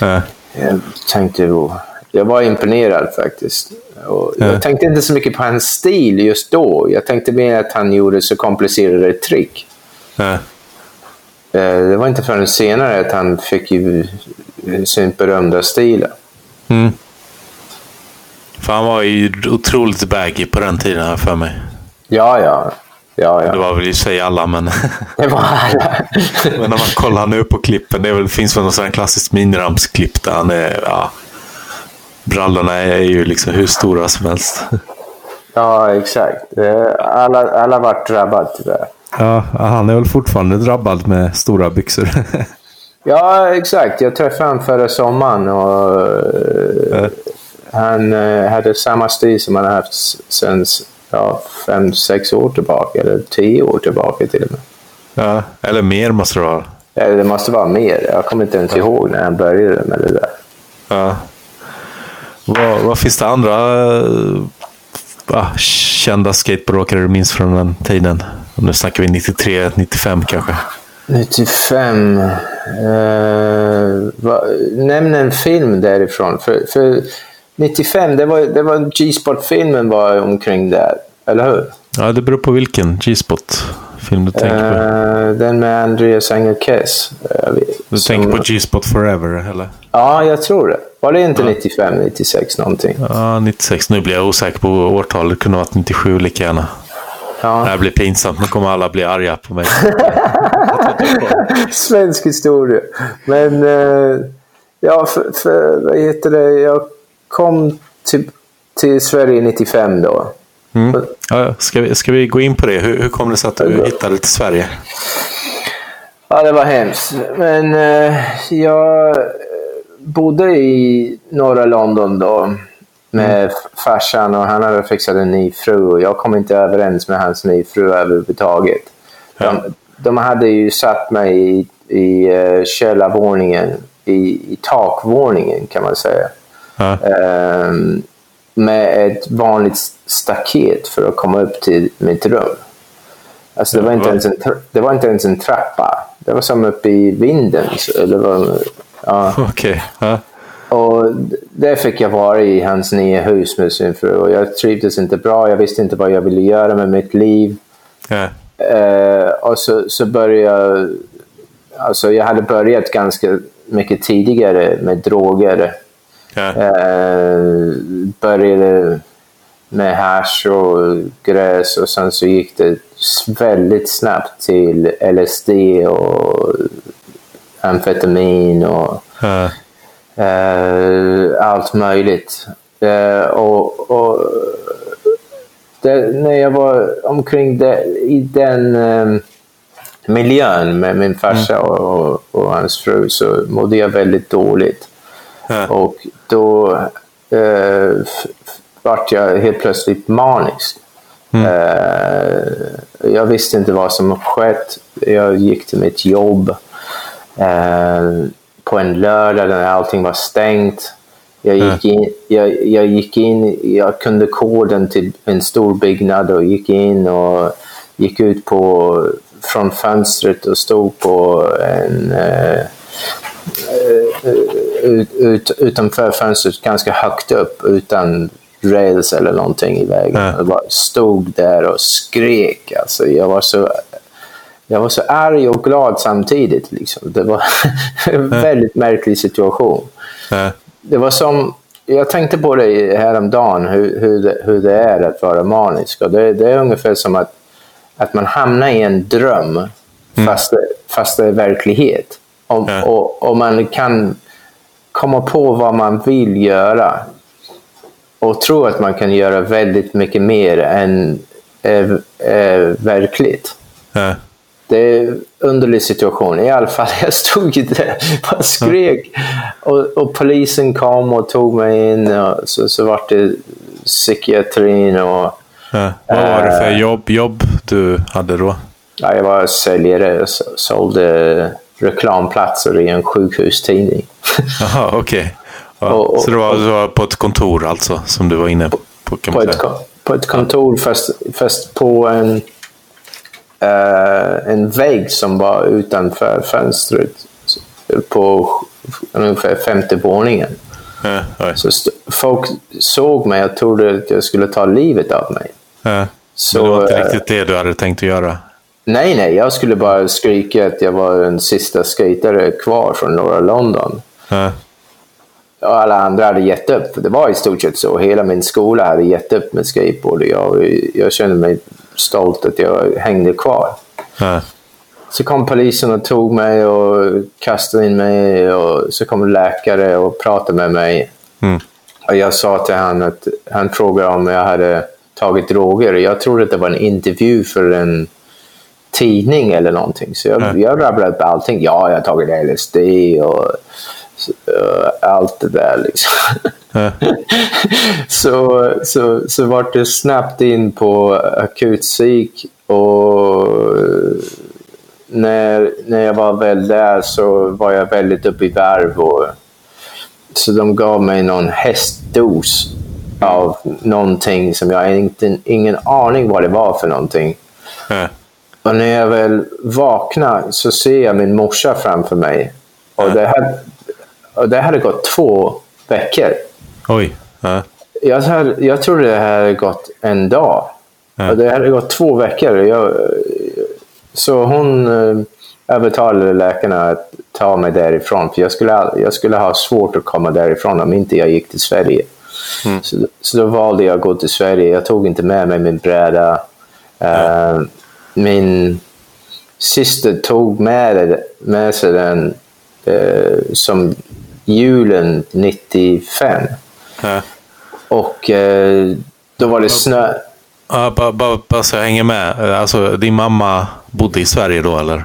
Ja. jag tänkte, jag var imponerad faktiskt. Och Ja. Jag tänkte inte så mycket på hans stil just då. Jag tänkte mer att han gjorde så komplicerade trick. Ja. Eh, Det var inte förrän senare att han fick ju sin berömda stil. Mm. För han var ju otroligt baggy på den tiden här för mig. Ja, ja. ja, Det ja. var väl i sig alla, men, Det var alla. men när man kollar nu på klippen, det väl, finns väl någon sån här klassisk miniramsklipp där han är, ja, brallorna är ju liksom hur stora som helst. ja, exakt. Eh, Alla, alla vart drabbade tyvärr. Ja, han är väl fortfarande drabbad med stora byxor. Ja, exakt. Jag träffade honom förra sommaren och eh, han eh, hade samma stil som han har haft s- sen ja, fem, sex år tillbaka. Eller tio år tillbaka till och med. ja, eller mer måste det vara. Eller det måste vara mer. Jag kommer inte ens ihåg när han började med det där. Ja. Vad, vad finns det andra eh, ah, kända skateboardåkare du minns från den tiden? Nu snackar vi 93, 95 kanske. 95. Eh, va, nämn en film därifrån. För, för 95, det var, det var G-sport-filmen var omkring där. Eller hur? Ja, det beror på vilken G-spot-film du tänker på. Eh, den med Andreas Engelkes. Uh, Du tänker på G-spot Forever, eller? Ja, jag tror det. Var det inte 95, 96 någonting? Ja, 96. Nu blir jag osäker på årtalet. Det kunde ha varit 97 lika gärna. Det här blir pinsamt. Nu kommer alla bli arga på mig. Svensk historia. Men, eh, ja, för, för, vad heter det? Jag kom till, till Sverige 95 då. Mm. Ja, ska, vi, ska vi gå in på det? Hur, hur kom det sig att du hittade till Sverige? Ja, det var hemskt. Men eh, jag bodde i norra London då med farsan och han hade fixat en ny fru och jag kom inte överens med hans ny fru överhuvudtaget. De, de hade ju satt mig i, i uh, källarvåningen, i, i takvåningen kan man säga. Ja. Ehm, med ett vanligt staket för att komma upp till mitt rum. Alltså det, var inte ens en, det var inte ens en trappa. Det var som uppe i vinden. så Det var, ja. Okej. Ja. Och där fick jag vara i hans nya hus med sin fru. Och jag trivdes inte bra. Jag visste inte vad jag ville göra med mitt liv. Ja. Eh, och så, så började jag... Alltså jag hade börjat ganska mycket tidigare med droger. Ja. Eh, började med hash och gräs och sen så gick det väldigt snabbt till LSD och amfetamin och Ja. Eh, allt möjligt. Eh, och, och det, när jag var omkring det, i den eh, miljön med min farsa och, och, och hans fru så mådde jag väldigt dåligt. Ja. Och då eh, vart jag helt plötsligt manisk. Eh, jag visste inte vad som skett. Jag gick till mitt jobb eh, på en lördag när allting var stängt. Jag gick, in, jag, jag gick in, jag kunde koden till en stor byggnad och gick in och gick ut på, från fönstret och stod på en eh, ut, ut, utanför fönstret ganska högt upp utan rails eller någonting i vägen. Ja. Jag bara stod där och skrek. Alltså, jag, var så, jag var så arg och glad samtidigt. Liksom. Det var en väldigt märklig situation. Det var som, jag tänkte på det häromdagen, hur, hur, det, hur det är att vara manisk. Och det, det är ungefär som att, att man hamnar i en dröm fast, det, fast det är verklighet. Om, Ja. och, och man kan komma på vad man vill göra och tro att man kan göra väldigt mycket mer än är, är verkligt. Ja. Det är en underlig situation. I alla fall, jag stod ju där och skrek. Och, och polisen kom och tog mig in. Och så, så var det psykiatrin och Ja. Vad var det för Eh. jobb, jobb du hade då? ja, jag var säljare. S- sålde reklamplatser i en sjukhustidning. Jaha, okej. Ja. Och- och- Så det var, det var på ett kontor alltså, som du var inne på på, ett, på ett kontor fast, fast på en, eh, en vägg som var utanför fönstret på ungefär femte våningen. Oj. Så folk såg mig och trodde att jag skulle ta livet av mig. Ja. Så, Men det var inte riktigt det du hade tänkt att göra? Nej, nej, jag skulle bara skrika att jag var den sista skatare kvar från norra London. Ja. Och alla andra hade gett upp. Det var i stort sett så. Hela min skola hade gett upp med skateboard. Och jag, jag kände mig stolt att jag hängde kvar. Ja. Så kom polisen och tog mig och kastade in mig. Och så kom läkare och pratade med mig. Mm. Och jag sa till honom att han frågade om jag hade tagit droger. Jag trodde att det var en intervju för en tidning eller någonting. Så jag, Ja. jag rabblade upp allting. Ja, jag har tagit LSD och allt det där. Liksom. Så, så, så vart det snabbt in på akutpsyk och när, när jag var väl där så var jag väldigt uppe i varv. Och, så de gav mig någon hästdos av någonting som jag inte ingen aning vad det var för någonting. Ja. Och när jag väl vaknar så ser jag min morsa framför mig. Och det, och det hade gått två veckor. Oj. Ja. Jag, hade, jag trodde det hade gått en dag. Ja. Det hade gått två veckor. Jag, så hon eh, övertalade läkarna att ta mig därifrån. För jag skulle, jag skulle ha svårt att komma därifrån om inte jag gick till Sverige. Så, så då valde jag att gå till Sverige. Jag tog inte med mig min bräda. Eh, min syster tog med, med sig den eh, som julen 95. Ja. Och eh, då var det snö. Ja, bara, bara, bara så jag hänger med. Alltså, din mamma bodde i Sverige då, eller?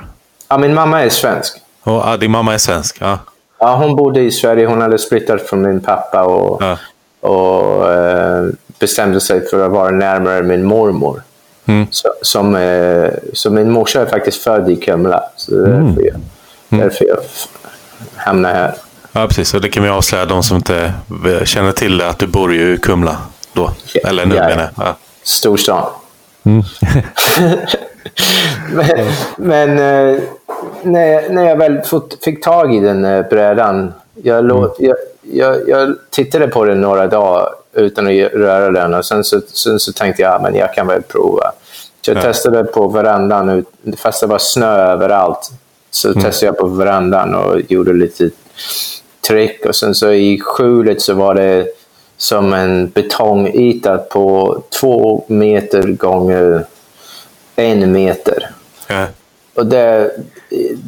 Ja, min mamma är svensk. Och, ja, din mamma är svensk? Ja. Ja, hon bodde i Sverige. Hon hade splittat från min pappa och, Ja. och eh, bestämde sig för att vara närmare min mormor. Mm. Så, som, eh, så min morsa är faktiskt född i Kumla. Så är Mm. därför jag, därför jag f- hamnar här. Ja, precis. Och det kan vi avslöja de som inte känner till det, att du bor ju i Kumla då. Eller nu Ja, menar jag. Ja. Storstan. Mm. men men eh, när, när jag väl fick tag i den eh, brädan, jag, låt, jag, jag, jag tittade på den några dagar utan att röra den och sen så, sen så tänkte jag att jag kan väl prova. Så jag Ja. testade på verandan, fast det var snö överallt. Så testade jag på verandan och gjorde lite trick. Och sen så i skjulet så var det som en betongyta på två meter gånger en meter. Ja. Och där,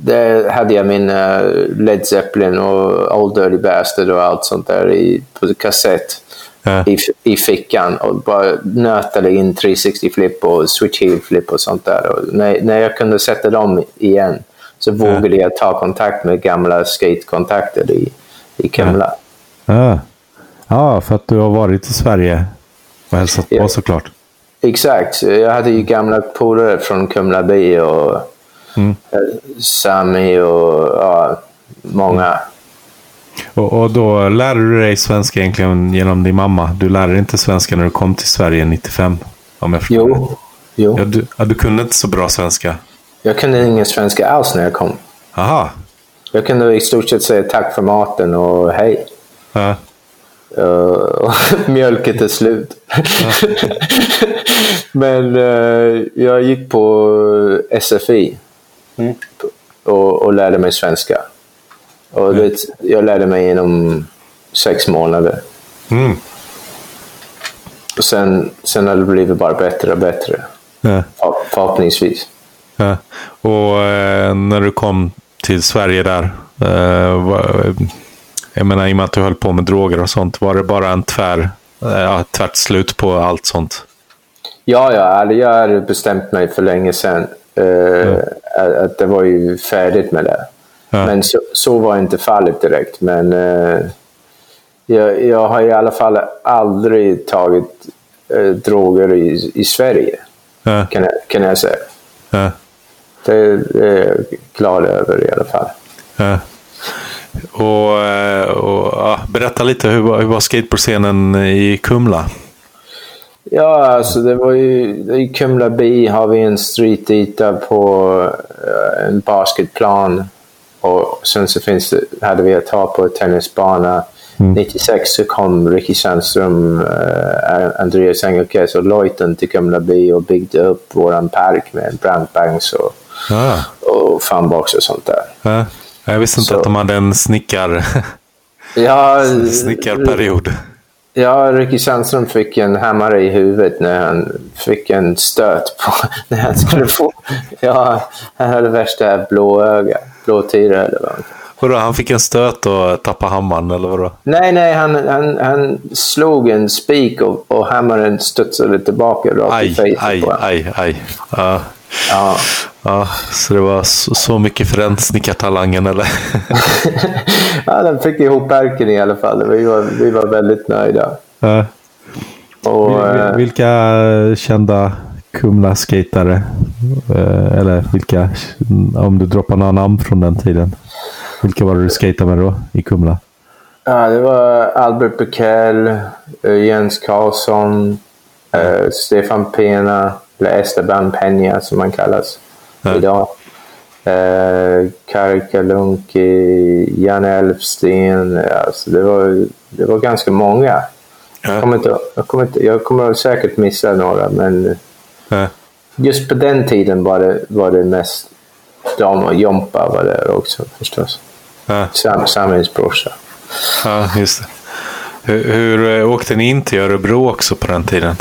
där hade jag min eh, Led Zeppelin och Old Dirty Bastard och allt sånt där i, på kassett Ja. i, i fickan och bara nötade in 360 flip och switch heel flip och sånt där. Och när, när jag kunde sätta dem igen så vågade jag ta kontakt med gamla skatekontakter i, i Kumla. Ja. ja, för att du har varit i Sverige och hälsat på Ja. såklart. Exakt. Jag hade ju gamla polare från Kumla by och Mm. eh, Sami och ja, många. Och, och då lärde du dig svenska egentligen genom din mamma. Du lärde dig inte svenska när du kom till Sverige 95. Om jag förstår. Jo, jo. Ja, du, ja, du kunde inte så bra svenska. Jag kunde ingen svenska alls när jag kom. Aha. Jag kunde i stort sett säga tack för maten och hej. Ja. Uh, mjölket är slut. Men uh, jag gick på SFI mm. och, och, lärde mig svenska. Och mm. det, jag lärde mig inom sex månader. Mm. Och sen, sen har det blivit bara bättre och bättre. Ja. Förhoppningsvis. Ja. Och eh, när du kom till Sverige där. Eh, jag menar i och med att du höll på med droger och sånt. Var det bara en tvär, eh, tvärt slut på allt sånt? Ja, ja. Jag hade bestämt mig för länge sedan. Eh, att det var ju färdigt med det. Ja. Men så, så, var inte fallet direkt. Men jag, jag, har i alla fall aldrig tagit droger i, i Sverige. Ja. Kan, jag, kan jag säga. Ja. Det, är jag glad över i alla fall. Ja. Och, eh, och ja, berätta lite, hur var, hur var skateboardscenen i Kumla? Ja, alltså det var ju... I Kumla by har vi en streetyta på uh, en basketplan. Och sen så finns det, hade vi ett tak på en tennisbana. Mm. 96 så kom Ricky Sandström, uh, Andreas Engelkes och Leuten till Kumla by och byggde upp våran park med brandbanks och, ah. och funbox och sånt där. Ah. Jag visste inte så. att de hade en snickar... ja, snickarperiod. Ja, Ricky Sandström fick en hammare i huvudet när han fick en stöt på när han skulle få... Ja, han hade värsta blåöga, blåtira eller vad Vadå, han fick en stöt och tappade hammaren eller vadå? Nej, nej, han, han, han slog en spik och, och hammaren studsade tillbaka rakt aj, i fejset aj, på honom. Aj, aj, aj. Uh. Ja. Ja. Så det var så, så mycket för den snickartalangen eller? ja, den fick ihop verken i alla fall. Vi var, vi var väldigt nöjda. Ja. Och, eh, vilka kända Kumla-skatare? Eh, eller vilka, om du droppar några namn från den tiden. Vilka var det du skejtade med då i Kumla? Ja, det var Albert Bukell, eh, Jens Karlsson, Stefan Pena, eller Esteban Peña som han kallas ja. idag. Eh, Karika Lunki, Jan Elfsten. Alltså det, var, det var ganska många. Ja. Jag, kommer inte, jag, kommer inte, jag kommer säkert missa några, men ja. just på den tiden var det, var det mest de och Jompa var där också förstås. Ja. Sam, Samins brorsa. Ja, just det. Hur, hur eh, åkte ni in till Örebro också på den tiden?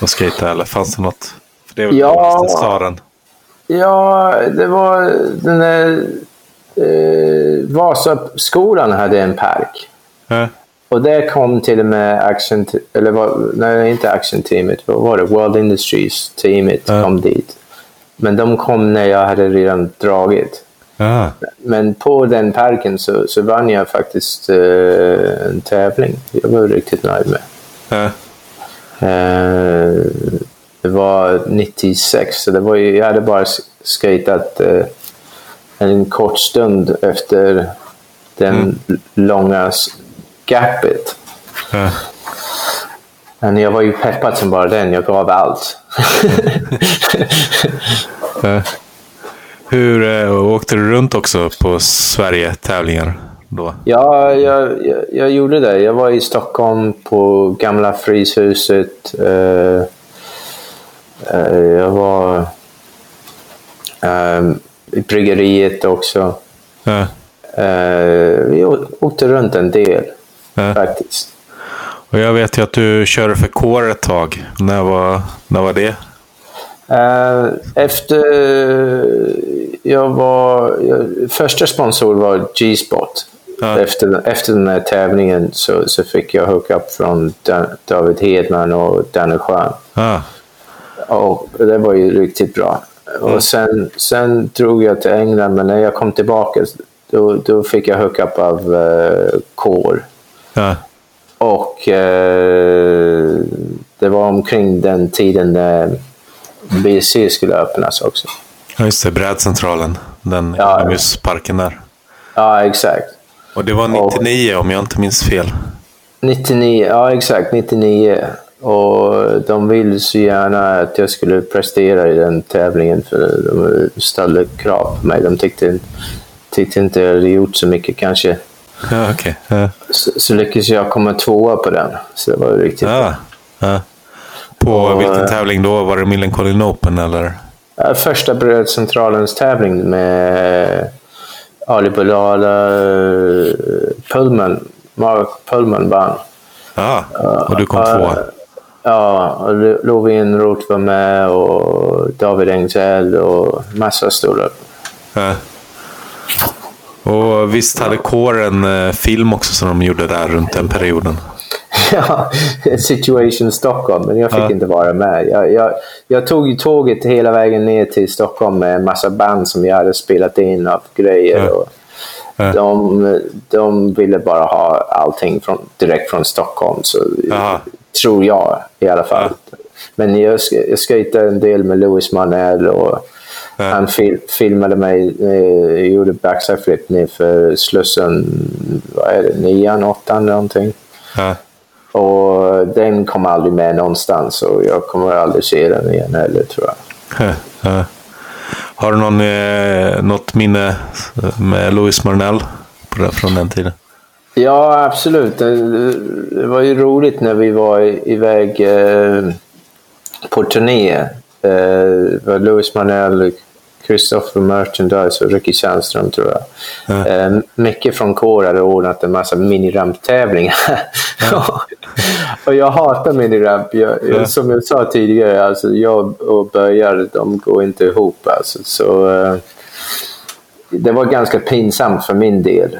Och skejtade, eller fanns det något? Det är väl ja, staden? Ja, det var den där... Eh, Vasaskolan hade en park. Äh. Och där kom till och med action... Eller var, nej, inte action-teamet. Vad var det? World Industries-teamet äh. kom dit. Men de kom när jag hade redan dragit. Äh. Men på den parken så, så vann jag faktiskt uh, en tävling. Jag var riktigt nöjd med. Uh, det var 96, så det var ju, jag hade bara skejtat eh, en kort stund efter den mm. långa gapet. Mm. Men jag var ju peppad som bara den, jag gav allt. mm. Hur äh, åkte du runt också på Sverige-tävlingar? Då? Ja, jag, jag, jag, gjorde det. Jag var i Stockholm på gamla Fryshuset. Eh, Eh, jag var um, i bryggeriet också. Ja. Uh, vi åkte runt en del faktiskt. Och jag vet ju att du körde för Core ett tag. När var, när var det? Uh, efter jag var... Jag, första sponsor var G-spot. Ja. Efter, efter den här tävlingen så, så fick jag hookup från David Hedman och Danne Schön. Ja. Och det var ju riktigt bra. Mm. Och sen, sen drog jag till England, men när jag kom tillbaka då, då fick jag hookup av uh, Core. Ja. Och uh, det var omkring den tiden när BC skulle öppnas också. Ja, just det. Brädcentralen. Den ja, inomhusparken där. Ja, exakt. Och det var 99 och, om jag inte minns fel. 99, ja exakt. 99. Och de ville så gärna att jag skulle prestera i den tävlingen för de ställde krav på mig. De tyckte, tyckte inte jag hade gjort så mycket kanske Ja, okej. Ja. Så, så lyckades jag komma tvåa på den. Så det var riktigt Ja. Ja. På Och, vilken eh, tävling då? Var det Millencolin Open eller? Första Brödcentralens tävling med Ali Bulala Pullman. Mark Pullman vann. Ja, och du kom Ja, tvåa. Ja, Lovin Roth var med och David Engzell och massa stora. Ja. Och visst hade kåren eh, film också som de gjorde där runt den perioden? Ja, Situation Stockholm, men jag fick Ja. inte vara med. Jag, jag, jag tog tåget hela vägen ner till Stockholm med en massa band som jag hade spelat in av grejer. Ja. Och Ja. de, de ville bara ha allting från, direkt från Stockholm, så. Tror jag i alla fall. Men jag, jag skejtade en del med Louis Manell och Ja. han fil, filmade mig, eh, gjorde backside flip ner för Slussen, vad är det, nian, åttan någonting. Ja. Och den kom aldrig med någonstans och jag kommer aldrig se den igen heller tror jag. Ja. Ja. Har du någon, eh, något minne med Louis Marnell från den tiden? Ja, absolut. Det, var ju roligt när vi var i- iväg eh, på turné. Eh, det var Louis Manell, Christopher Merchandise och Ricky Tjärnström tror jag. Ja. Eh, Micke från Kår hade ordnat en massa miniramp-tävlingar. och jag hatar miniramp. Jag, Ja. Som jag sa tidigare, alltså jag och Böjar, de går inte ihop. Alltså. Så, det var ganska pinsamt för min del.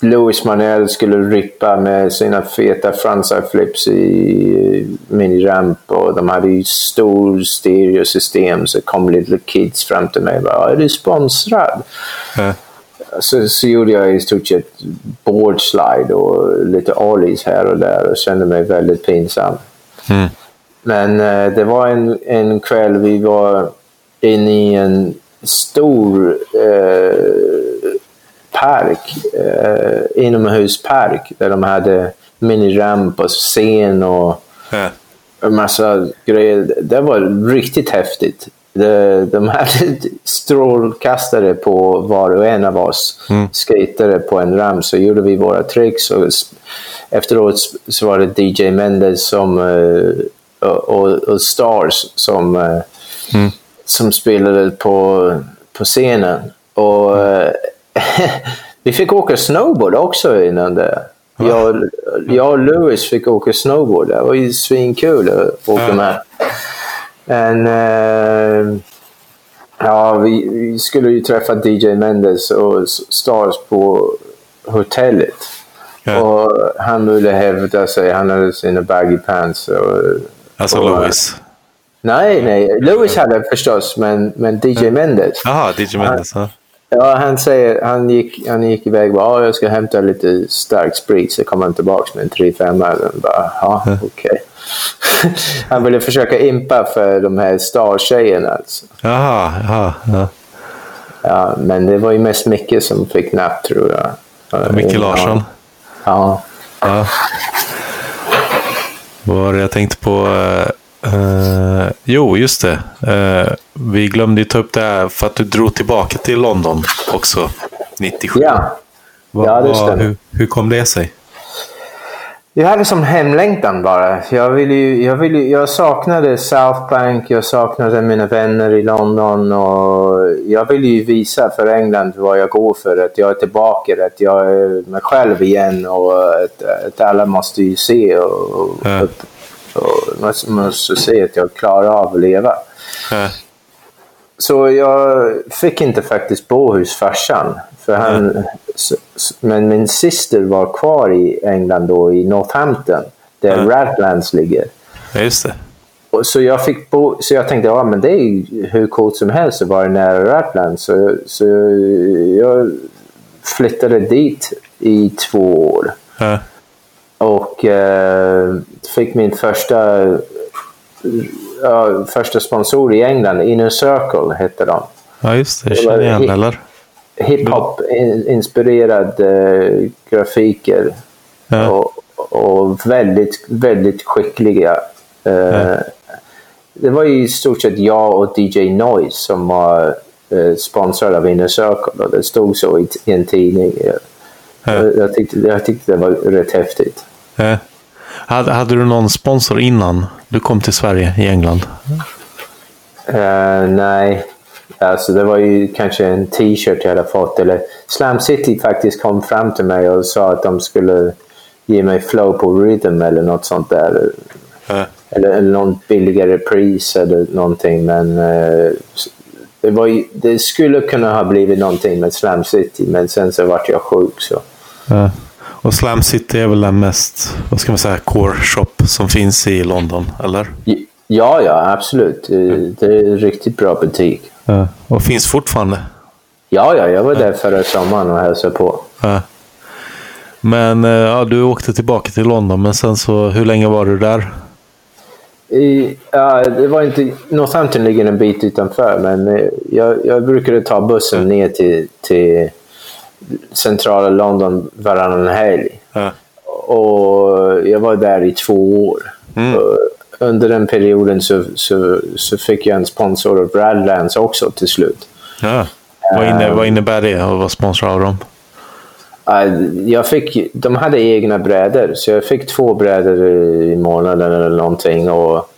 Louis Manel skulle rippa med sina feta frontside flips i miniramp och de hade ju stor stereosystem så kom little kids fram till mig och bara “Är du sponsrad?” Ja. så, så gjorde jag i stort sett boardslide och lite ollies här och där och kände mig väldigt pinsam. Mm. Men eh, det var en, en kväll vi var inne i en stor eh, park, eh, inomhuspark där de hade miniramp och scen och Ja. en massa grejer. Det var riktigt häftigt. De, de hade strålkastare på var och en av oss. Mm. Skatare på en ram så gjorde vi våra tricks. Och efteråt så var det DJ Mendes som, eh, och, och, och Stars som, eh, Mm. som spelade på, på scenen. Och eh, vi fick åka snowboard också innan det. Jag, jag och Louis fick åka snowboard. Det var ju svinkul att åka Ja. med. Men eh, ja, vi, vi skulle ju träffa DJ Mendes och Stars på hotellet. Ja. Och han ville hävda sig. Han hade sina baggy pants. Och, Alltså och, Louis. Nej, nej. Louis hade förstås, men, men DJ Mendes. Jaha, DJ Mendes. Ja. Ja, han säger, han gick, han gick iväg och bara, "Ja, jag ska hämta lite stark sprit, så kommer han tillbaka med en 3-5 bara, ja, okej. han ville försöka impa för de här star-tjejerna alltså. Jaha, jaha. Ja. Ja, men det var ju mest Micke som fick napp tror jag. Ja, Micke Larsson. Ja. Ja. Vad var det jag tänkte på? eh, jo, just det. Eh, vi glömde ju ta upp det här för att du drog tillbaka till London också 97. Ja. Vad- ja, det stämmer. hur, hur kom det sig? Jag hade som hemlängtan bara. Jag, ville ju, jag, ville, jag saknade South Bank, jag saknade mina vänner i London och jag ville ju visa för England vad jag går för. Att jag är tillbaka, att jag är mig själv igen och att, att alla måste ju se och, Ja. Och, man måste se att jag klarar av att leva. Eh, Så jag fick inte faktiskt bo hos farsan. För han, s- men min syster var kvar i England då, i Northampton, där Ja. Radlands ligger. ja, just det. Och så, jag fick bo, så jag tänkte ja, men det är ju hur coolt som helst att vara nära Radlands. Så, så jag flyttade dit i två år. Eh, Och eh, fick min första, ja, första sponsor i England, Inner Circle hette de. ja, just det. Det Känner igen hit- eller? hiphop-inspirerad eh, grafiker Ja. och, och väldigt, väldigt skickliga. Eh, Ja. Det var i stort sett jag och DJ Noise som var eh, sponsrade av Inner Circle och det stod så i, i en tidning. Ja. Jag, jag, tyckte, jag tyckte det var rätt häftigt. Ja. Hade, hade du någon sponsor innan du kom till Sverige i England? Uh, nej, alltså det var ju kanske en t-shirt jag hade fått. Eller Slam City faktiskt kom fram till mig och sa att de skulle ge mig flow på rhythm eller något sånt där. Uh. Eller, något billigare pris eller någonting. Men uh, det, var ju, det skulle kunna ha blivit någonting med Slam City, men sen så vart jag sjuk. Så. Ja. Och Slam City är väl den mest, vad ska man säga, core shop som finns i London, eller? Ja, ja, absolut. Det är en riktigt bra butik. Ja. Och finns fortfarande? Ja, ja, jag var där förra sommaren och hälsade på. Ja. Men eh, ja, du åkte tillbaka till London, men sen så, hur länge var du där? I, ja, det var inte... Northampton ligger en bit utanför, men eh, jag, jag brukade ta bussen ner till, till centrala London varannan helg. Ja. Och jag var där i två år. Mm. Under den perioden så, så, så, fick jag en sponsor av Radlands också till slut. Ja. Vad, inne, vad innebär det att vara sponsor av dem? Jag fick, de hade egna brädor, så jag fick två brädor i månaden eller någonting. Och,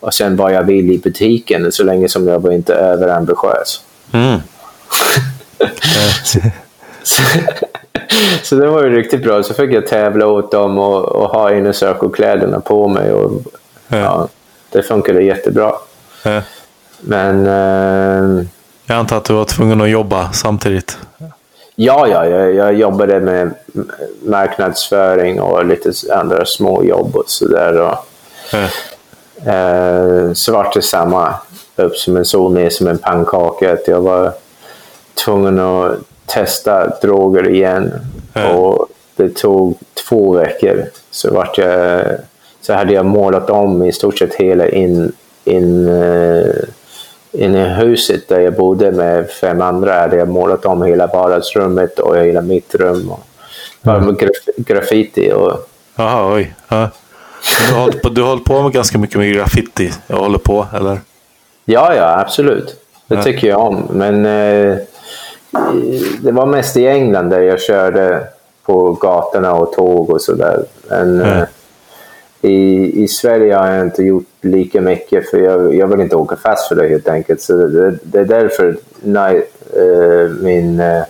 och sen var jag vill i butiken så länge som jag var inte överambitiös. Mm. så, så det var ju riktigt bra. Så fick jag tävla åt dem och, och ha inner circle-kläderna på mig. Och, ja. ja. det funkade jättebra. Ja. Men... Eh, jag antar att du var tvungen att jobba samtidigt? Ja, ja jag, jag jobbade med marknadsföring och lite andra små jobb och sådär. Mm. Eh, så vart det samma. Upp som en sol, ner som en pannkaka. jag var tvungen att testa droger igen. Mm. Och det tog två veckor. Så, vart jag, så hade jag målat om i stort sett hela in, in uh, inne i huset där jag bodde med fem andra hade jag målat om hela vardagsrummet och hela mitt rum. Och bara med graf graffiti. Och... Jaha, oj. Ja. Du har, hållit på, du har hållit på med ganska mycket med graffiti? Jag håller på, eller? Ja, ja, absolut. Det ja. tycker jag om. Men eh, det var mest i England där jag körde på gatorna och tåg och sådär. Men eh, i, I Sverige har jag inte gjort lika mycket för jag, jag vill inte åka fast för det helt enkelt. Så det, det är därför night, uh, min uh,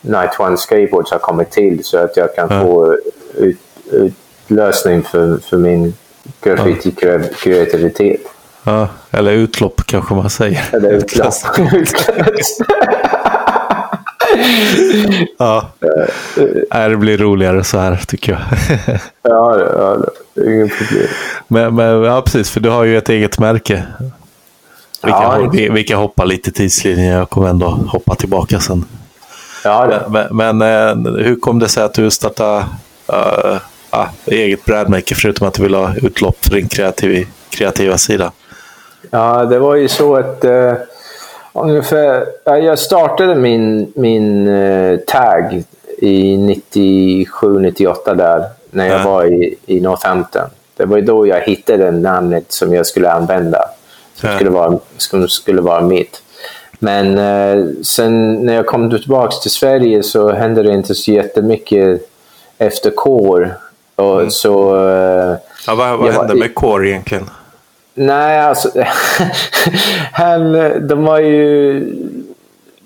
Night One Skateboards har kommit till så att jag kan ja. få ut, utlösning för, för min graffiti-kreativitet. Ja, eller utlopp kanske man säger. Eller utlopp. ja. Nej, det blir roligare så här tycker jag. ja, ja, det är inget problem. Men, men, ja, precis, för du har ju ett eget märke. Vi kan, ja, vi, vi kan hoppa lite tidslinjen, jag kommer ändå hoppa tillbaka sen. Ja, det. Men, men eh, hur kom det sig att du startade uh, uh, eget brädmärke förutom att du vill ha utlopp för din kreativ, kreativa sida? Ja, det var ju så att uh, ungefär, jag startade min, min uh, tag i 97-98 där, när jag var i, i Northampton. Det var då jag hittade namnet som jag skulle använda. Som, skulle, vara, som skulle vara mitt. Men eh, sen när jag kom tillbaka till Sverige så hände det inte så jättemycket efter. Och mm. så, eh, ja, vad vad hände med Core egentligen? Nej, alltså... han, de var ju...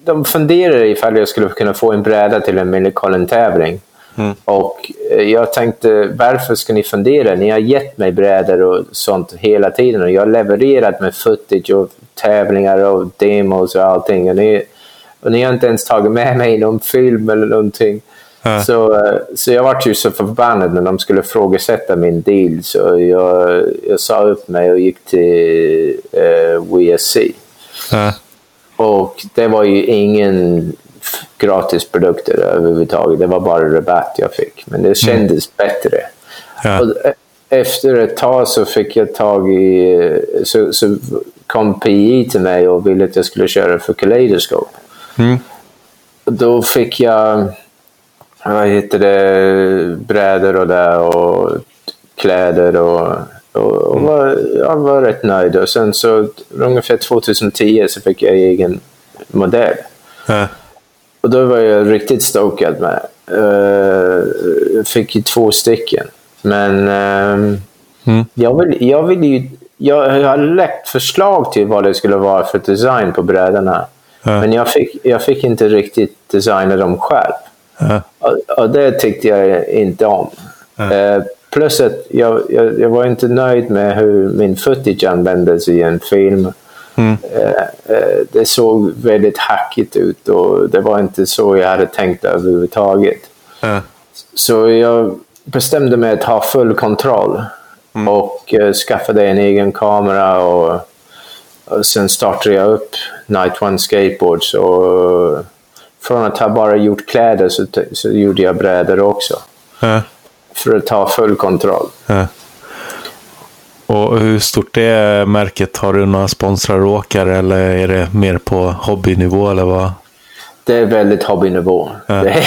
De funderade ifall jag skulle kunna få en bräda till en Millencolin-tävling. Mm. Och eh, jag tänkte, varför ska ni fundera? Ni har gett mig brädor och sånt hela tiden och jag har levererat med footage och tävlingar och demos och allting. Och ni, och ni har inte ens tagit med mig någon film eller någonting. Mm. Så, eh, så jag var ju så förbannad när de skulle frågasätta min deal så jag, jag sa upp mig och gick till eh, WSC. Mm. Och det var ju ingen gratisprodukter överhuvudtaget. Det var bara rabatt jag fick. Men det kändes mm. bättre. Ja. Och efter ett tag så fick jag tag i... Så, så kom PI till mig och ville att jag skulle köra för Kaleidoscope. Mm. Då fick jag vad heter det, brädor och där och kläder och, och, och var, jag var rätt nöjd. Och sen så ungefär 2010 så fick jag egen modell. Ja. Och då var jag riktigt stokad med. Uh, fick ju två stycken. Men uh, Mm. jag, vill, jag vill ju... Jag, jag har läckt förslag till vad det skulle vara för design på brädorna. Ja. Men jag fick, jag fick inte riktigt designa dem själv. Ja. Och, och det tyckte jag inte om. Eh, plus att jag, jag, jag var inte nöjd med hur min footage användes i en film. Mm. Eh, eh, det såg väldigt hackigt ut och det var inte så jag hade tänkt överhuvudtaget. Ja. Så jag bestämde mig att ha full kontroll och eh, skaffade en egen kamera och, och sen startade jag upp Night One Skateboards och från att ha bara gjort kläder så, så gjorde jag brädor också Ja. för att ta full kontroll. Ja. Och hur stort är märket? Har du några sponsrar och åkare eller är det mer på hobbynivå eller vad? Det är väldigt hobbynivå. Det, är,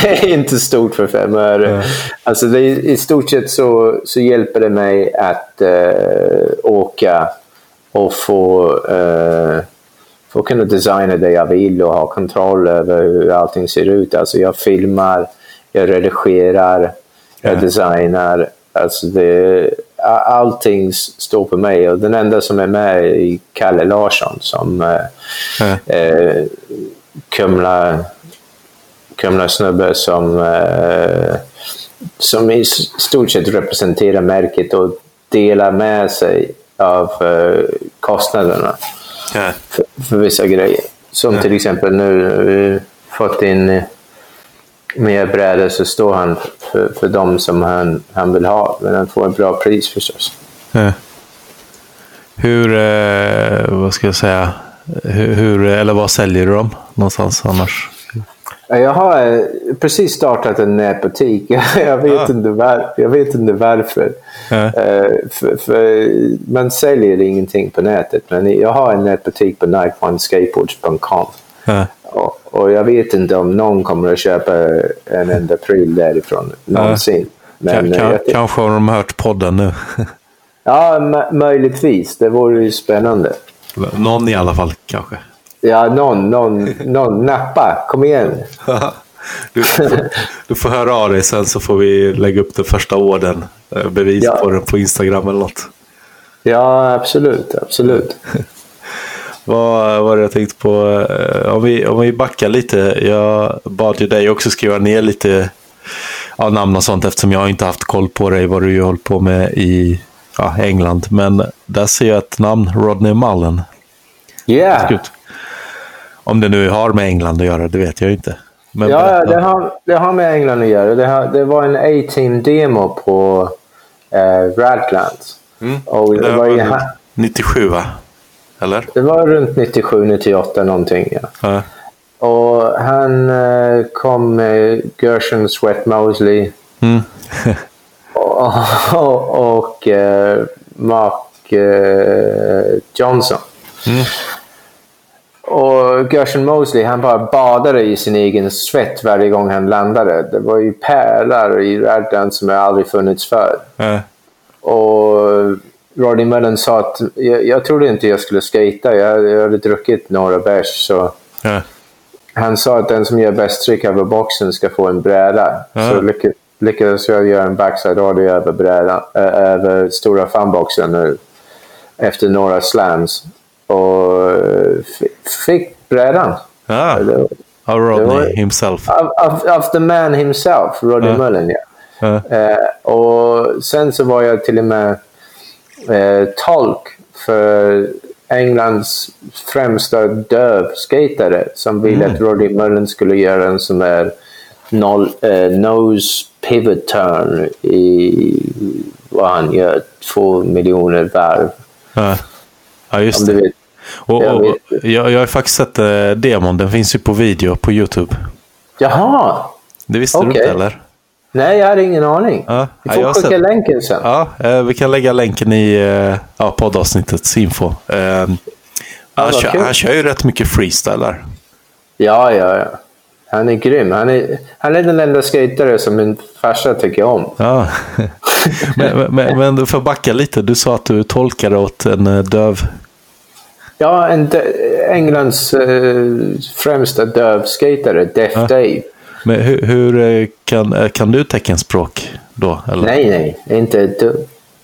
det är inte stort för fem öre. Alltså det I stort sett så, så hjälper det mig att eh, åka och få, få kunna designa det jag vill och ha kontroll över hur allting ser ut. Alltså jag filmar, jag redigerar, jag Ja. designar. Alltså det, allting står på mig och den enda som är med är Kalle Larsson som Ja. eh, Kumla, Kumla snubbe som, eh, som i stort sett representerar märket och delar med sig av eh, kostnaderna Ja. för, för vissa grejer. Som till exempel nu vi fått in eh, mer brädor så står han för, för dem som han, han vill ha. Men han får ett bra pris förstås. Ja. Hur, eh, vad ska jag säga, hur, hur, eller vad säljer du dem någonstans annars? Ja, Jag har eh, precis startat en nätbutik. Jag vet, Ah. inte, var, jag vet inte varför. Ja. Eh, för, för man säljer ingenting på nätet. Men jag har en nätbutik på nightOneSkateboards.com. Ja. Och, och jag vet inte om någon kommer att köpa en enda pryl därifrån någonsin. Men, Kan, eh, kan, jag, kanske har de hört podden nu. ja, möjligtvis. Det vore ju spännande. Någon i alla fall kanske. Ja, någon, någon, någon nappa. Kom igen. Du, du får höra av dig sen så får vi lägga upp den första orden. eh, Bevis Ja. på den på Instagram eller något. Ja, absolut. absolut. Vad var det jag tänkte på? Eh, Om vi, om vi backar lite. Jag bad ju dig också skriva ner lite ja, namn och sånt eftersom jag inte haft koll på dig vad du hållit på med i ja, England. Men där ser jag ett namn, Rodney Mullen. Yeah. Om det nu har med England att göra, det vet jag inte. Men Ja, berätta. det har, det har med England att göra. Det, har, det var en A-Team-demo på eh, Radlands. Och det, Mm. Det var var 97 va? Eller? det var runt 97, 98 någonting. Ja. Ja. Och han eh, kom med Gershon Sweat Mosley Mm. och, och, och eh, Mark eh, Johnson. Och Gershon Mosley han bara badade i sin egen svett varje gång han landade. Det var ju pärlar i Radland som jag aldrig funnits för. Ja. Och Rodney Mullen sa att jag, jag trodde inte jag skulle skata. Jag, jag hade druckit några bärs. Så Ja. han sa att den som gör bäst tryck över boxen ska få en bräda. Ja. Så lyck, lyckades jag göra en backside radio över, brädan, äh, över stora fanboxen nu, efter några slams. Och eh, fick brädan. Det var- Av Rodney var- himself. Of the man himself, Rodney Ja. Mullen. Ja. Ja. Eh, och sen så var jag till och med eh, tolk för Englands främsta dövskatare som ville att Rodney Mullen skulle göra en sån där noll, nose pivot turn i vad han gör, två miljoner varv. Ja. ja, just det. Och, Jag och, jag, jag har faktiskt sett eh, demon. Den finns ju på video på YouTube. Jaha! Det visste du Okej. inte eller? Nej, jag hade ingen aning. Ja, Du ja, får skicka sett- länken sen. Ja, eh, vi kan lägga länken i eh, ja, poddavsnittets info. Eh, han, kör, kul. han kör ju rätt mycket freestyle. Ja, ja, ja. Han är grym. Han är, han är den enda skatare som min farsa tycker om. Ja. men, men, men du får backa lite. Du sa att du tolkade åt en eh, döv. Ja, en Englands eh, främsta dövskatare, Def Ja. Dave. Men hur, hur eh, kan, eh, kan du teckenspråk då? Eller? Nej, nej, inte dugg.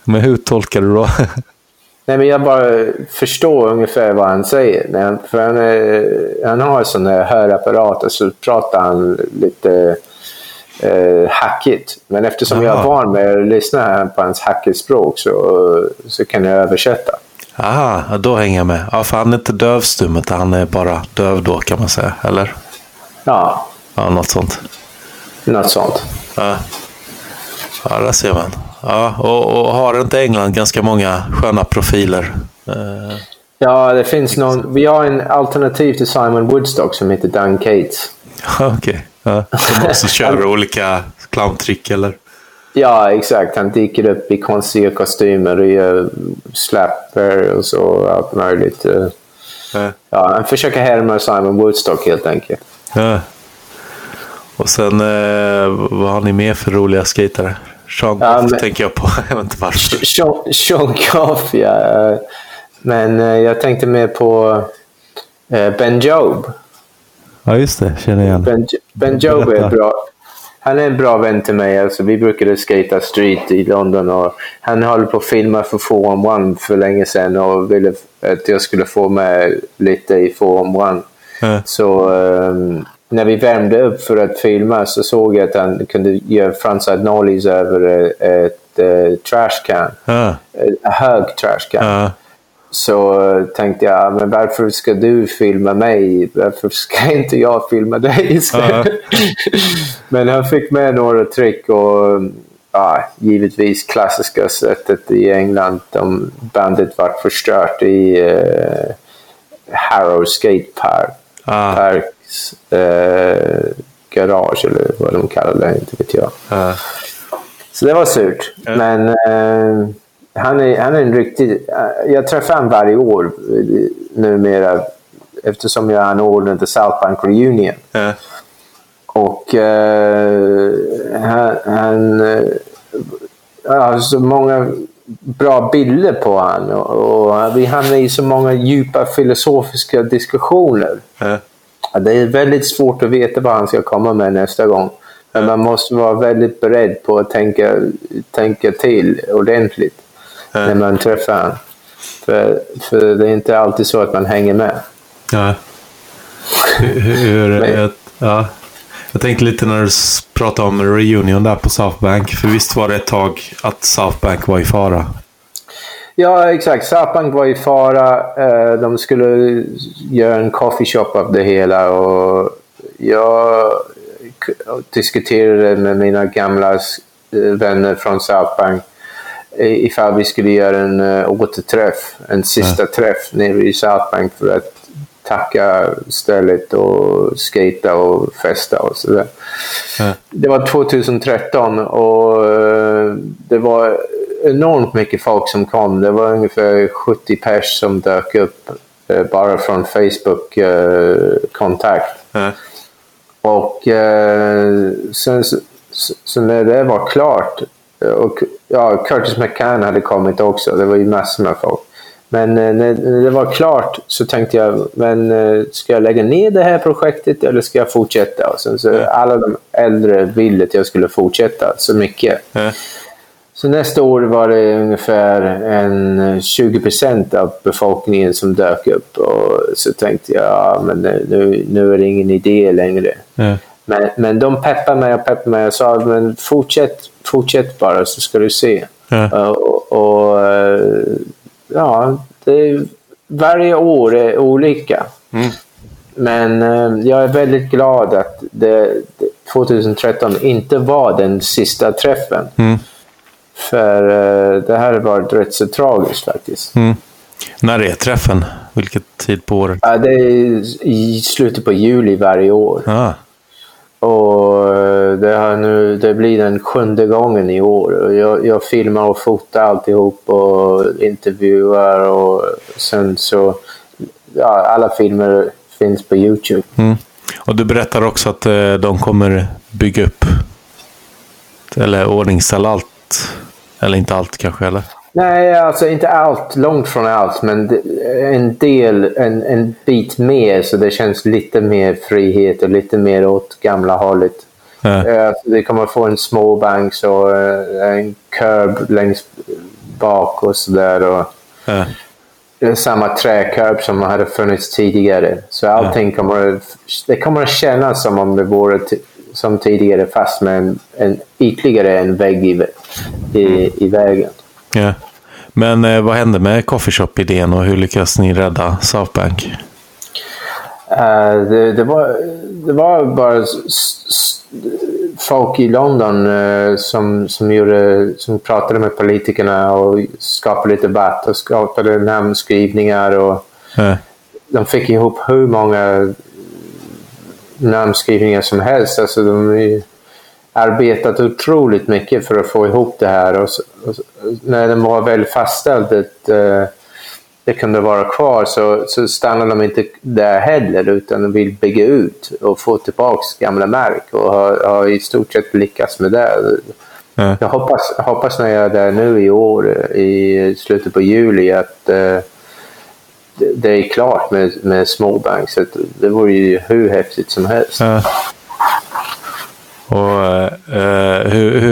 Men hur tolkar du då? Nej, men jag bara förstår ungefär vad han säger. För han, är, han har sån här hörapparat och så pratar han lite eh, hackigt. Men eftersom jag är van med att lyssna på hans hackigt språk så, så kan jag översätta. Aha, då hänger jag med. Ja, för han är inte dövstum, utan han är bara döv då kan man säga. Eller? Ja, Ja, något sånt. något sånt. Ja, ja där ser man. Ja, och, och har inte England ganska många sköna profiler? Eh, Ja, det finns någon. Vi har en alternativ till Simon Woodstock som heter Dan Cates. Okej. Ja, som också kör olika clowntrick eller? Ja, exakt. Han dyker upp i konstiga kostymer och gör slapper och så allt möjligt. Eh, Ja. Ja, han försöker härma Simon Woodstock helt enkelt. Ja. Och sen, eh, vad har ni mer för roliga skatare? Sean Ja, Goff men- tänker jag på. Jag vet inte varför. Sean, Sean Goff, ja. Men eh, jag tänkte mer på eh, Ben Job. Ja, just det. Känner igen. Ben, ben Job är bra. Han är en bra vän till mig. Alltså, vi brukade skata street i London. Och han höll på att filma för 4-on-1 för länge sedan och ville att jag skulle få med lite i 4-on-1. Ja. Så ehm, när vi värmde upp för att filma så såg jag att han kunde göra frontside nollies över eh, ett eh, trash can. Ja. En hög trash can. Så eh, tänkte jag, men varför ska du filma mig? Varför ska inte jag filma dig istället? men han fick med några trick och ja, givetvis klassiska sättet i England. De bandet var förstört i eh, Harrow Skate Park. Ah. Parks eh, garage eller vad de kallar det, inte vet jag. Ja. Så det var surt. Men eh, han, är, han är en riktig... eh, jag träffar honom varje år eh, numera eftersom jag anordnade South Bank Reunion. Ja. Och eh, han... han eh, har så många bra bilder på honom och, och vi hamnar i så många djupa filosofiska diskussioner. Ja. Ja, det är väldigt svårt att veta vad han ska komma med nästa gång. Men man måste vara väldigt beredd på att tänka, tänka till ordentligt när man träffar honom. För, för det är inte alltid så att man hänger med. Ja. Hur, hur, jag, ja. jag tänkte lite när du pratade om reunion där på South Bank. För visst var det ett tag att South Bank var i fara? Ja, exakt. Sapang var i fara. Eh, De skulle göra en coffee shop av det hela. Och jag diskuterade med mina gamla eh, vänner från South Bank ifall vi skulle göra en uh, återträff, en sista träff nere i South Bank för att tacka stället och skata och festa och sådär. Ja. Det var 2013 och eh, det var enormt mycket folk som kom. Det var ungefär 70 pers som dök upp eh, bara från Facebook-kontakt. Ja. Och eh, sen, så, så när det var klart eh, och ja, Curtis McCann hade kommit också. Det var ju massor med folk. Men eh, när, det var klart så tänkte jag, men eh, ska jag lägga ner det här projektet eller ska jag fortsätta? Och sen så alla de äldre ville att jag skulle fortsätta så mycket. Ja. Så nästa år var det ungefär en 20 procent av befolkningen som dök upp. Och så tänkte jag, ja, men nu, nu är det ingen idé längre. Ja. Men, men de peppade mig och peppade mig och sa, men fortsätt, fortsätt bara så ska du se. Ja. Uh, och, och uh, ja, det, varje år är olika. Mm. Men uh, jag är väldigt glad att det, det, 2013 inte var den sista träffen. Mm. För uh, det här har varit rätt så tragiskt faktiskt. Mm. När är träffen? Vilket tid på året? Ja, det är i slutet på juli varje år. Ah. Och eh, det, här nu, det blir den sjunde gången i år. Jag, jag filmar och fotar alltihop och intervjuar och sen så... Ja, alla filmer finns på Youtube. Mm. Och du berättar också att eh, de kommer bygga upp eller ordningställa allt. Eller inte allt kanske, eller? Nej, alltså inte allt, långt från allt, men en del, en, en bit mer så det känns lite mer frihet och lite mer åt gamla hållet. Ja. Eh, Vi kommer få en småbank och eh, en curb längst bak och sådär. Är samma träkurb som hade funnits tidigare. Så allting kommer, det kommer att kännas som om det vore som tidigare fast med en, en ytterligare en vägg i, i, i vägen. Ja. Men eh, vad hände med coffeeshop-idén och hur lyckas ni rädda South Bank? Eh, det, det, var, det var bara folk i London eh, som, som, gjorde, som pratade med politikerna och skapade lite debatt och skapade namnskrivningar. Och Ja. de fick ihop hur många namnskrivningar som helst. Alltså de arbetat otroligt mycket för att få ihop det här. Och, när den var väl fastställd att eh, det kunde vara kvar så, så stannade de inte där heller utan de vill bygga ut och få tillbaka gamla märk och har, har i stort sett lyckats med det. Ja. Jag hoppas, hoppas när jag är där nu i år, i slutet på juli, att eh, det, är klart med, med Smallbank. Så det vore ju hur häftigt som helst. Ja. Och eh, hur, hur, eh, för att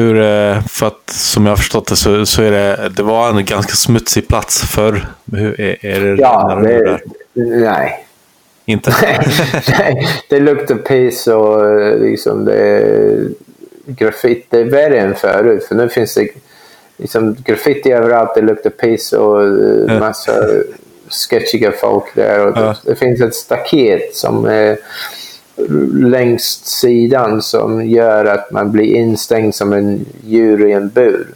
som jag har förstått det så, så är det, det var en ganska smutsig plats förr. Hur, är, är det Ja, det, där? nej. Inte? Nej, det luktar piss och eh, liksom det är graffiti. Det är värre än förut. För nu finns det liksom graffiti överallt. Det luktar piss och eh, massa sketchiga folk där. Och det, det finns ett staket som är längst sidan som gör att man blir instängd som en djur i en bur.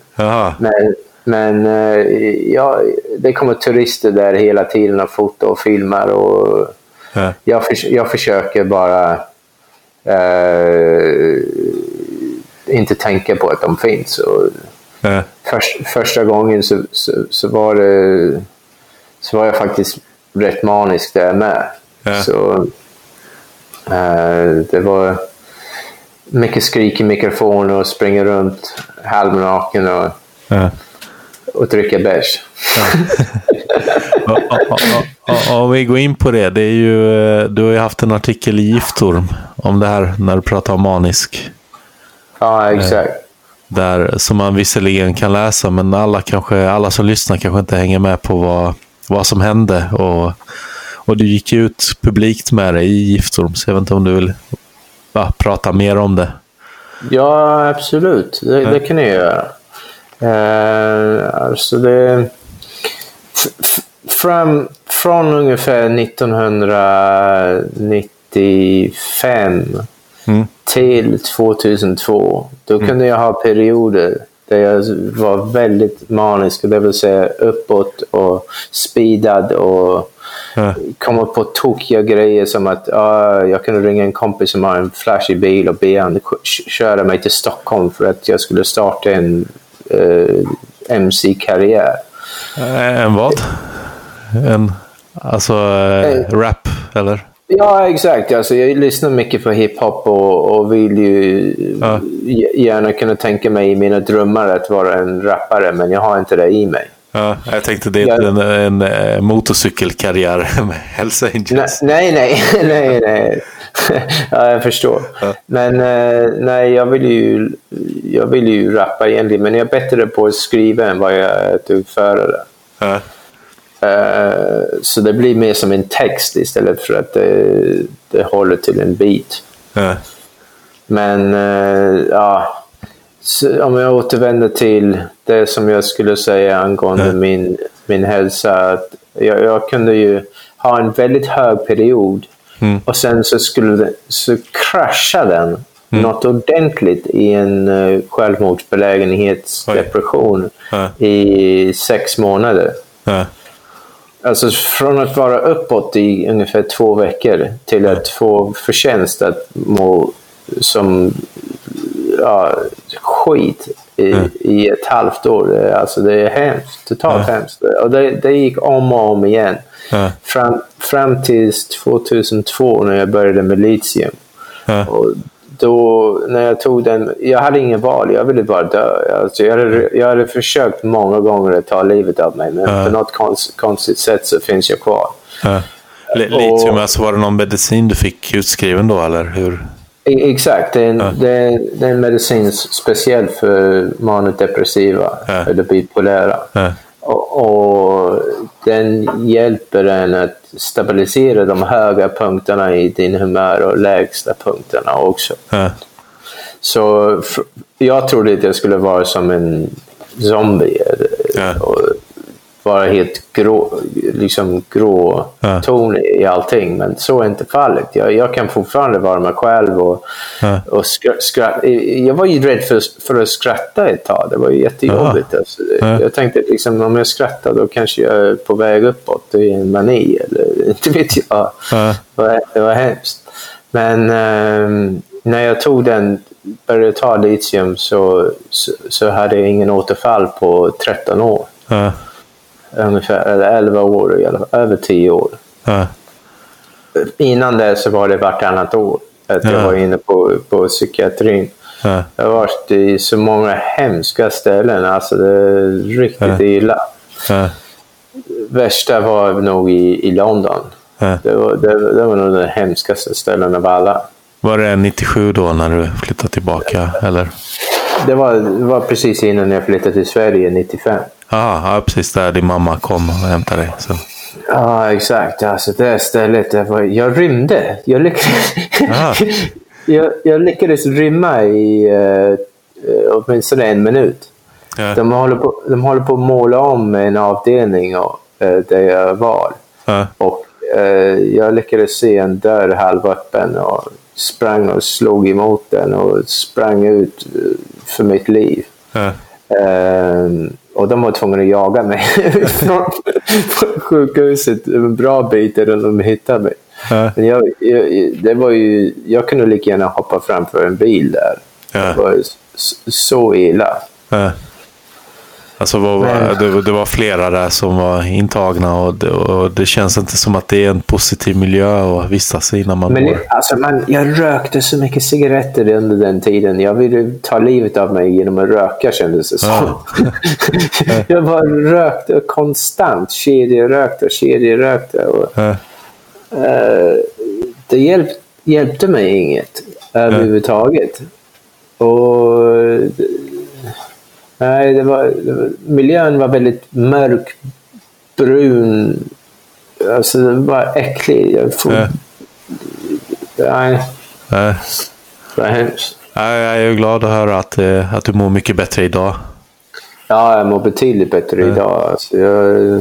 Men, men eh, ja, det kommer turister där hela tiden och fotar och filmar. Och Ja. jag, förs- jag försöker bara eh, inte tänka på att de finns. Och Ja. först, första gången så, så, så, var det, så var jag faktiskt rätt manisk där med. Ja. Så, det var mycket skrik i mikrofonen och springa runt halvnaken och, Ja. och dricka bärs. Om vi går in på det. det är ju, eh, du har ju haft en artikel i Giftorm om det här när du pratar om manisk. Ja, exakt. Där, som man visserligen kan läsa, men alla, kanske, alla som lyssnar kanske inte hänger med på vad, vad som hände. Och, och du gick ut publikt med det i Giftorm, så jag vet inte om du vill va, prata mer om det. Ja, absolut. Det, det kan jag göra. Eh, alltså det... Fram, från ungefär 1995 Mm. till 2002, då kunde jag ha perioder där jag var väldigt manisk, det vill säga uppåt och speedad och Ja. komma på tokiga grejer som att ah, jag kunde ringa en kompis som har en flashig bil och be k- köra mig till Stockholm för att jag skulle starta en eh, MC-karriär. Eh, En vad? En, alltså eh, rap, eller? Ja, exakt. Alltså, jag lyssnar mycket på hiphop och, och vill ju Ja. gärna kunna tänka mig i mina drömmar att vara en rappare, men jag har inte det i mig. Ja, jag tänkte det är Jag- en, en, eh, motorcykelkarriär med Hells Angels. nej, nej. nej, nej. ja, jag förstår. Ja. Men eh, nej, jag vill, ju, jag vill ju rappa egentligen, men jag är bättre på att skriva än vad jag är att utföra. Ja. Eh, så det blir mer som en text istället för att det, det håller till en beat. Men ja, så om jag återvänder till det som jag skulle säga angående min, min hälsa. Att jag, jag kunde ju ha en väldigt hög period Mm. och sen så skulle så krascha den något ordentligt i en uh, självmordsbelägenhetsdepression Ja. i sex månader. Alltså från att vara uppåt i ungefär två veckor till att få förtjänst att må som ja, skit i, Mm. i ett halvt år. Det är- Alltså det är hemskt. Totalt hemskt. Och det, det gick om och om igen. Ja. Fram, fram till 2002 när jag började med litium. Ja. Och då, när jag tog den, jag hade ingen val, jag ville bara dö. Alltså, jag, hade, jag hade försökt många gånger att ta livet av mig, men Ja. på något konst, konstigt sätt så finns jag kvar. Li- Litium, alltså var det någon medicin du fick utskriven då, eller hur? E- Exakt, det är en, det är, det är en medicin speciellt för manodepressiva Ja. eller bipolära. Ja. Och, och den hjälper en att stabilisera de höga punkterna i din humör och lägsta punkterna också. Ja. Så jag trodde att jag skulle vara som en zombie. Ja. Och vara helt grå, liksom grå Ja. ton i allting. Men så är inte fallet. Jag, jag kan fortfarande vara mig själv. Och, Ja. och skra, skra, jag var ju rädd för, för att skratta ett tag. Det var ju jättejobbigt. Alltså. Ja. Jag tänkte liksom, om jag skrattar då kanske jag är på väg uppåt i en mani. Eller inte vet jag. Ja. Det var, det var hemskt. Men ehm, när jag tog den, började ta litium så, så, så hade jag ingen återfall på 13 år. Ungefär, eller 11 år i alla fall, över 10 år. Ja. Innan det så var det vartannat år. Att jag Ja. var inne på, på psykiatrin. Ja. Jag har varit i så många hemska ställen. Alltså det är riktigt illa. Värsta var nog i, i London. Det var, det, det var nog den hemskaste ställen av alla. Var det 97 då när du flyttade tillbaka? Eller? Det var, det var precis innan jag flyttade till Sverige 95. Ja, precis där din mamma kom och hämtade dig. Så. Ja, exakt. Alltså det stället, jag rymde. Jag lyckades, Ah. jag, jag lyckades rymma i uh, åtminstone en minut. Ja. De håller, på, de håller på att måla om en avdelning och, eh, där jag var. Ja. Och eh, jag lyckades se en dörr halvöppen och sprang och slog emot den och sprang ut för mitt liv. Ja. Ehm, och de var tvungna att jaga mig från sjukhuset en bra bit innan de hittade mig. Ja. Men jag, jag, det var ju, jag kunde lika gärna hoppa framför en bil där. Ja. Det var så illa. Ja. Alltså Men- det, det var flera där som var intagna och det, och det känns inte som att det är en positiv miljö att vistas i när man Men alltså man, jag rökte så mycket cigaretter under den tiden. Jag ville ta livet av mig genom att röka kändes det som. Ja. jag bara rökte konstant. Kedjerökte och kedjerökte. Och, Ja. eh, det hjälp, hjälpte mig inget överhuvudtaget. Och, nej, det var, miljön var väldigt mörk, brun. Alltså, den var äcklig. Jag får, Ja. Nej, Ja. det var hemskt. Ja, Jag är ju glad att höra att, eh, att du mår mycket bättre idag. Ja, jag mår betydligt bättre idag. Alltså, jag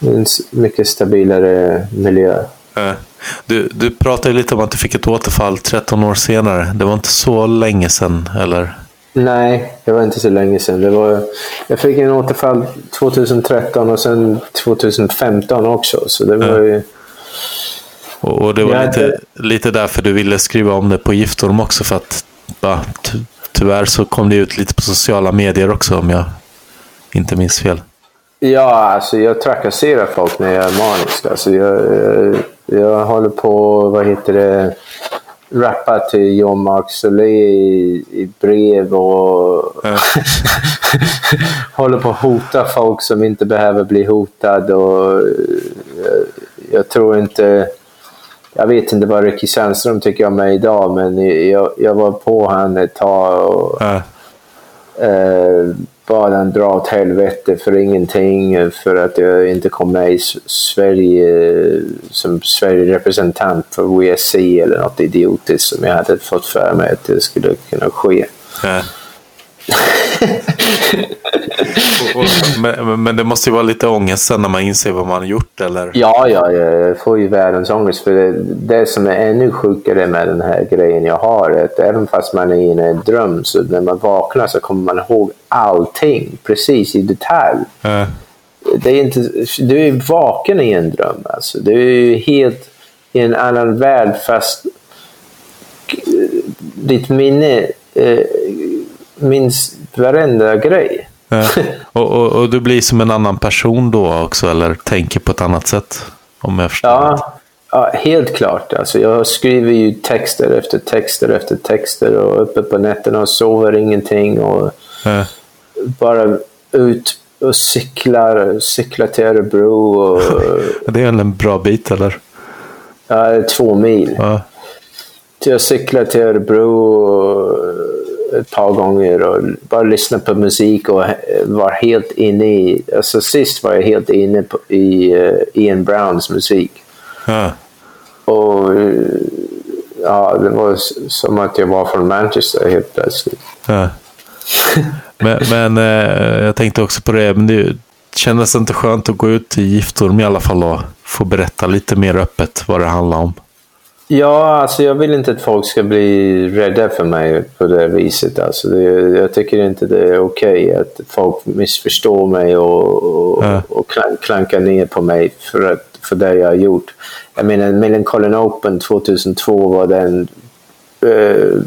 en mycket stabilare miljö. Du, du pratade lite om att du fick ett återfall 13 år senare. Det var inte så länge sedan, eller? Nej, det var inte så länge sedan. Det var, jag fick en återfall 2013 och sen 2015 också. Så det var ju... Och, och det var lite, det- lite därför du ville skriva om det på Giftorm också. För att ja, ty, tyvärr så kom det ut lite på sociala medier också om jag inte minns fel. Ja, alltså jag trakasserar folk när jag är manisk. Alltså jag, jag, jag håller på, vad heter det, rappa till John Mark Solé i, i brev och Ja. håller på att hota folk som inte behöver bli hotad. Och, eh, jag, jag tror inte... Jag vet inte vad Ricky Sandström tycker om mig idag, men jag, jag var på han ett tag och Ja. eh, bad han dra åt helvete för ingenting för att jag inte kom med i Sverige som Sverige-representant för WSC eller något idiotiskt som jag hade fått för mig att det skulle kunna ske. Ja. Och- och- men, men det måste ju vara lite ångest sen när man inser vad man har gjort, eller? Ja, ja, jag får ju världens ångest. För det, det som är ännu sjukare med den här grejen jag har är att även fast man är inne i en dröm så när man vaknar så kommer man ihåg allting precis i detalj. Ja. det är inte, du är vaken i en dröm. Alltså. Du är ju helt i en annan värld fast ditt minne eh, minns varenda grej. Och, och, och du blir som en annan person då också, eller tänker på ett annat sätt? Om jag förstår rätt. Ja, ja, helt klart. Alltså, jag skriver ju texter efter texter efter texter och uppe på nätterna och sover ingenting. Och Ja. bara ut och cyklar, cyklar till Örebro. Och, Det är en bra bit, eller? ja, två mil. Ja. jag cyklade till Örebro ett par gånger och bara lyssnade på musik och var helt inne i... Alltså sist var jag helt inne på, i uh, Ian Browns musik. Ja. Och ja, det var som att jag var från Manchester helt plötsligt. Ja. Men, men eh, jag tänkte också på det, men det kändes inte skönt att gå ut i Giftorm i alla fall och få berätta lite mer öppet vad det handlar om? Ja, alltså jag vill inte att folk ska bli rädda för mig på det viset. Alltså det, jag tycker inte det är okej okay att folk missförstår mig och, och, ja. och klankar ner på mig för, att, för det jag har gjort. Jag menar, Millencolin Open 2002 var den, uh,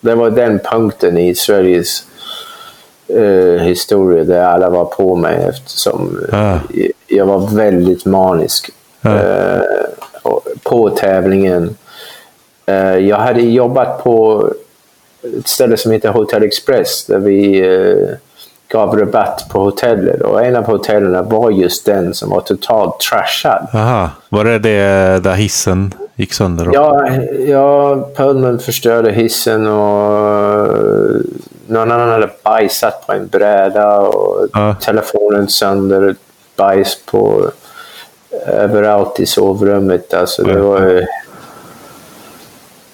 det var den punkten i Sveriges uh, historia där alla var på mig eftersom ja. jag, var väldigt manisk. Ja. Uh, på tävlingen. Uh, jag hade jobbat på ett ställe som heter Hotel Express där vi uh, gav rabatt på hotellet och en av hotellen var just den som var totalt trashad. Aha. Var det det där hissen gick sönder? Då? Ja, ja Pullman förstörde hissen och någon annan hade bajsat på en bräda och ja. telefonen sönder, bajs på överallt i sovrummet. Alltså, det, var,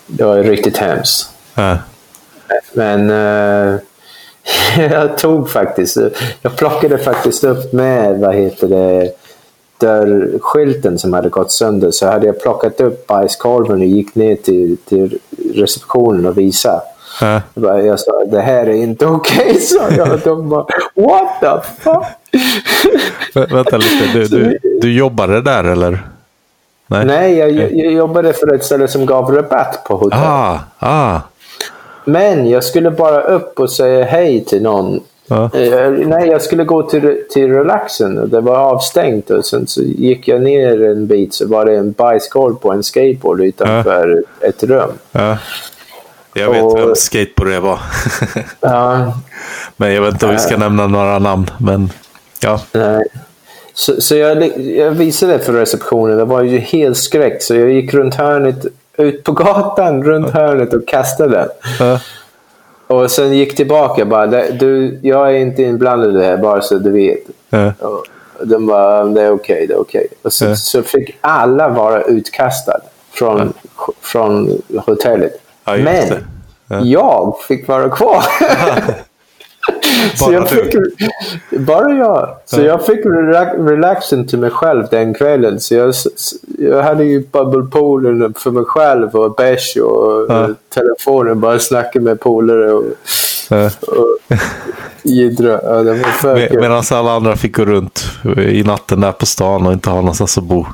det var riktigt hemskt. Ja. Men uh, jag tog faktiskt, jag plockade faktiskt upp med, vad heter det, dörrskylten som hade gått sönder så hade jag plockat upp bajskorven och gick ner till, till receptionen och visade. Äh. Jag sa, det här är inte okej, okay, sa jag. De bara, what the fuck? Vänta lite, du, du, du jobbade där eller? Nej, Nej jag, jag jobbade för ett ställe som gav rabatt på hotell. Ah, ah. Men jag skulle bara upp och säga hej till någon. Ja. Eh, nej, jag skulle gå till, till relaxen och det var avstängt. Och sen så gick jag ner en bit så var det en bajskorv på en skateboard utanför ja. ett rum. Ja. Jag vet och, vem skateboard det var. ja. Men jag vet inte om vi ska nämna några namn. Men ja. Nej. Så, så jag, jag visade det för receptionen. Det var ju helt skräck. Så jag gick runt hörnet, ut på gatan runt hörnet och kastade den. Ja. Och sen gick tillbaka bara. Du, jag är inte inblandad i det här, bara så du vet. Ja. Och de bara, det är okej, okay, det är okej. Okay. Och så, ja. så fick alla vara utkastade från, från hotellet. Ja, Men ja. jag fick vara kvar. så jag fick, bara jag. Så jag fick relaxen till mig själv den kvällen. Så jag, jag hade ju bubbelpoolen för mig själv och bärs och ja. telefonen. Bara snacka med polare och, och jiddra. Ja, Med, Medan alla andra fick gå runt i natten där på stan och inte ha någonstans att bo.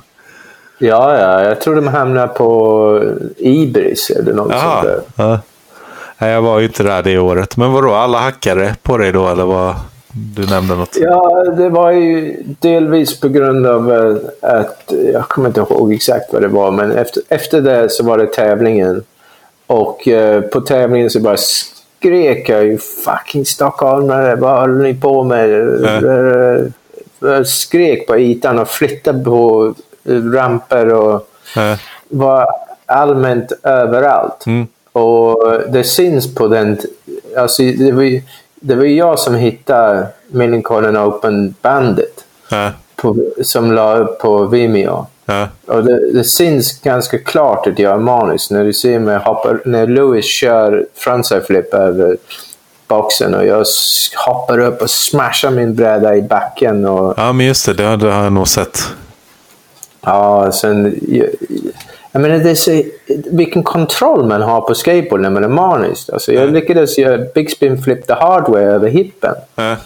Ja, ja. Jag tror de hamnade på Ibris eller något Jaha, sånt där. Ja. Jag var ju inte där det året. Men vadå, alla hackade på dig då eller vad? Du nämnde något. Ja, det var ju delvis på grund av eh, att, jag kommer inte ihåg exakt vad det var, men efter, efter det så var det tävlingen. Och eh, på tävlingen så bara skrek jag ju fucking stockholmare, vad håller ni på med? Äh. Skrek på ytan och flyttade på ramper och äh. var allmänt överallt. Mm. Och det syns på den... Alltså det var, det var jag som hittade Millencolin Open-bandet. Ja. som la upp på Vimeo. Ja. Och det, det, syns ganska klart att jag är manisk. När du ser mig hoppa, när Lewis kör frontside flip över boxen och jag hoppar upp och smashar min bräda i backen. Och, ja, men just det. Det, det har jag nog sett. Ja, sen... Jag, jag menar, det är så, vilken kontroll man har på skateboard när man är manisk. Alltså, jag lyckades göra Big Spin Flip the Hard Way över hippen. Mm.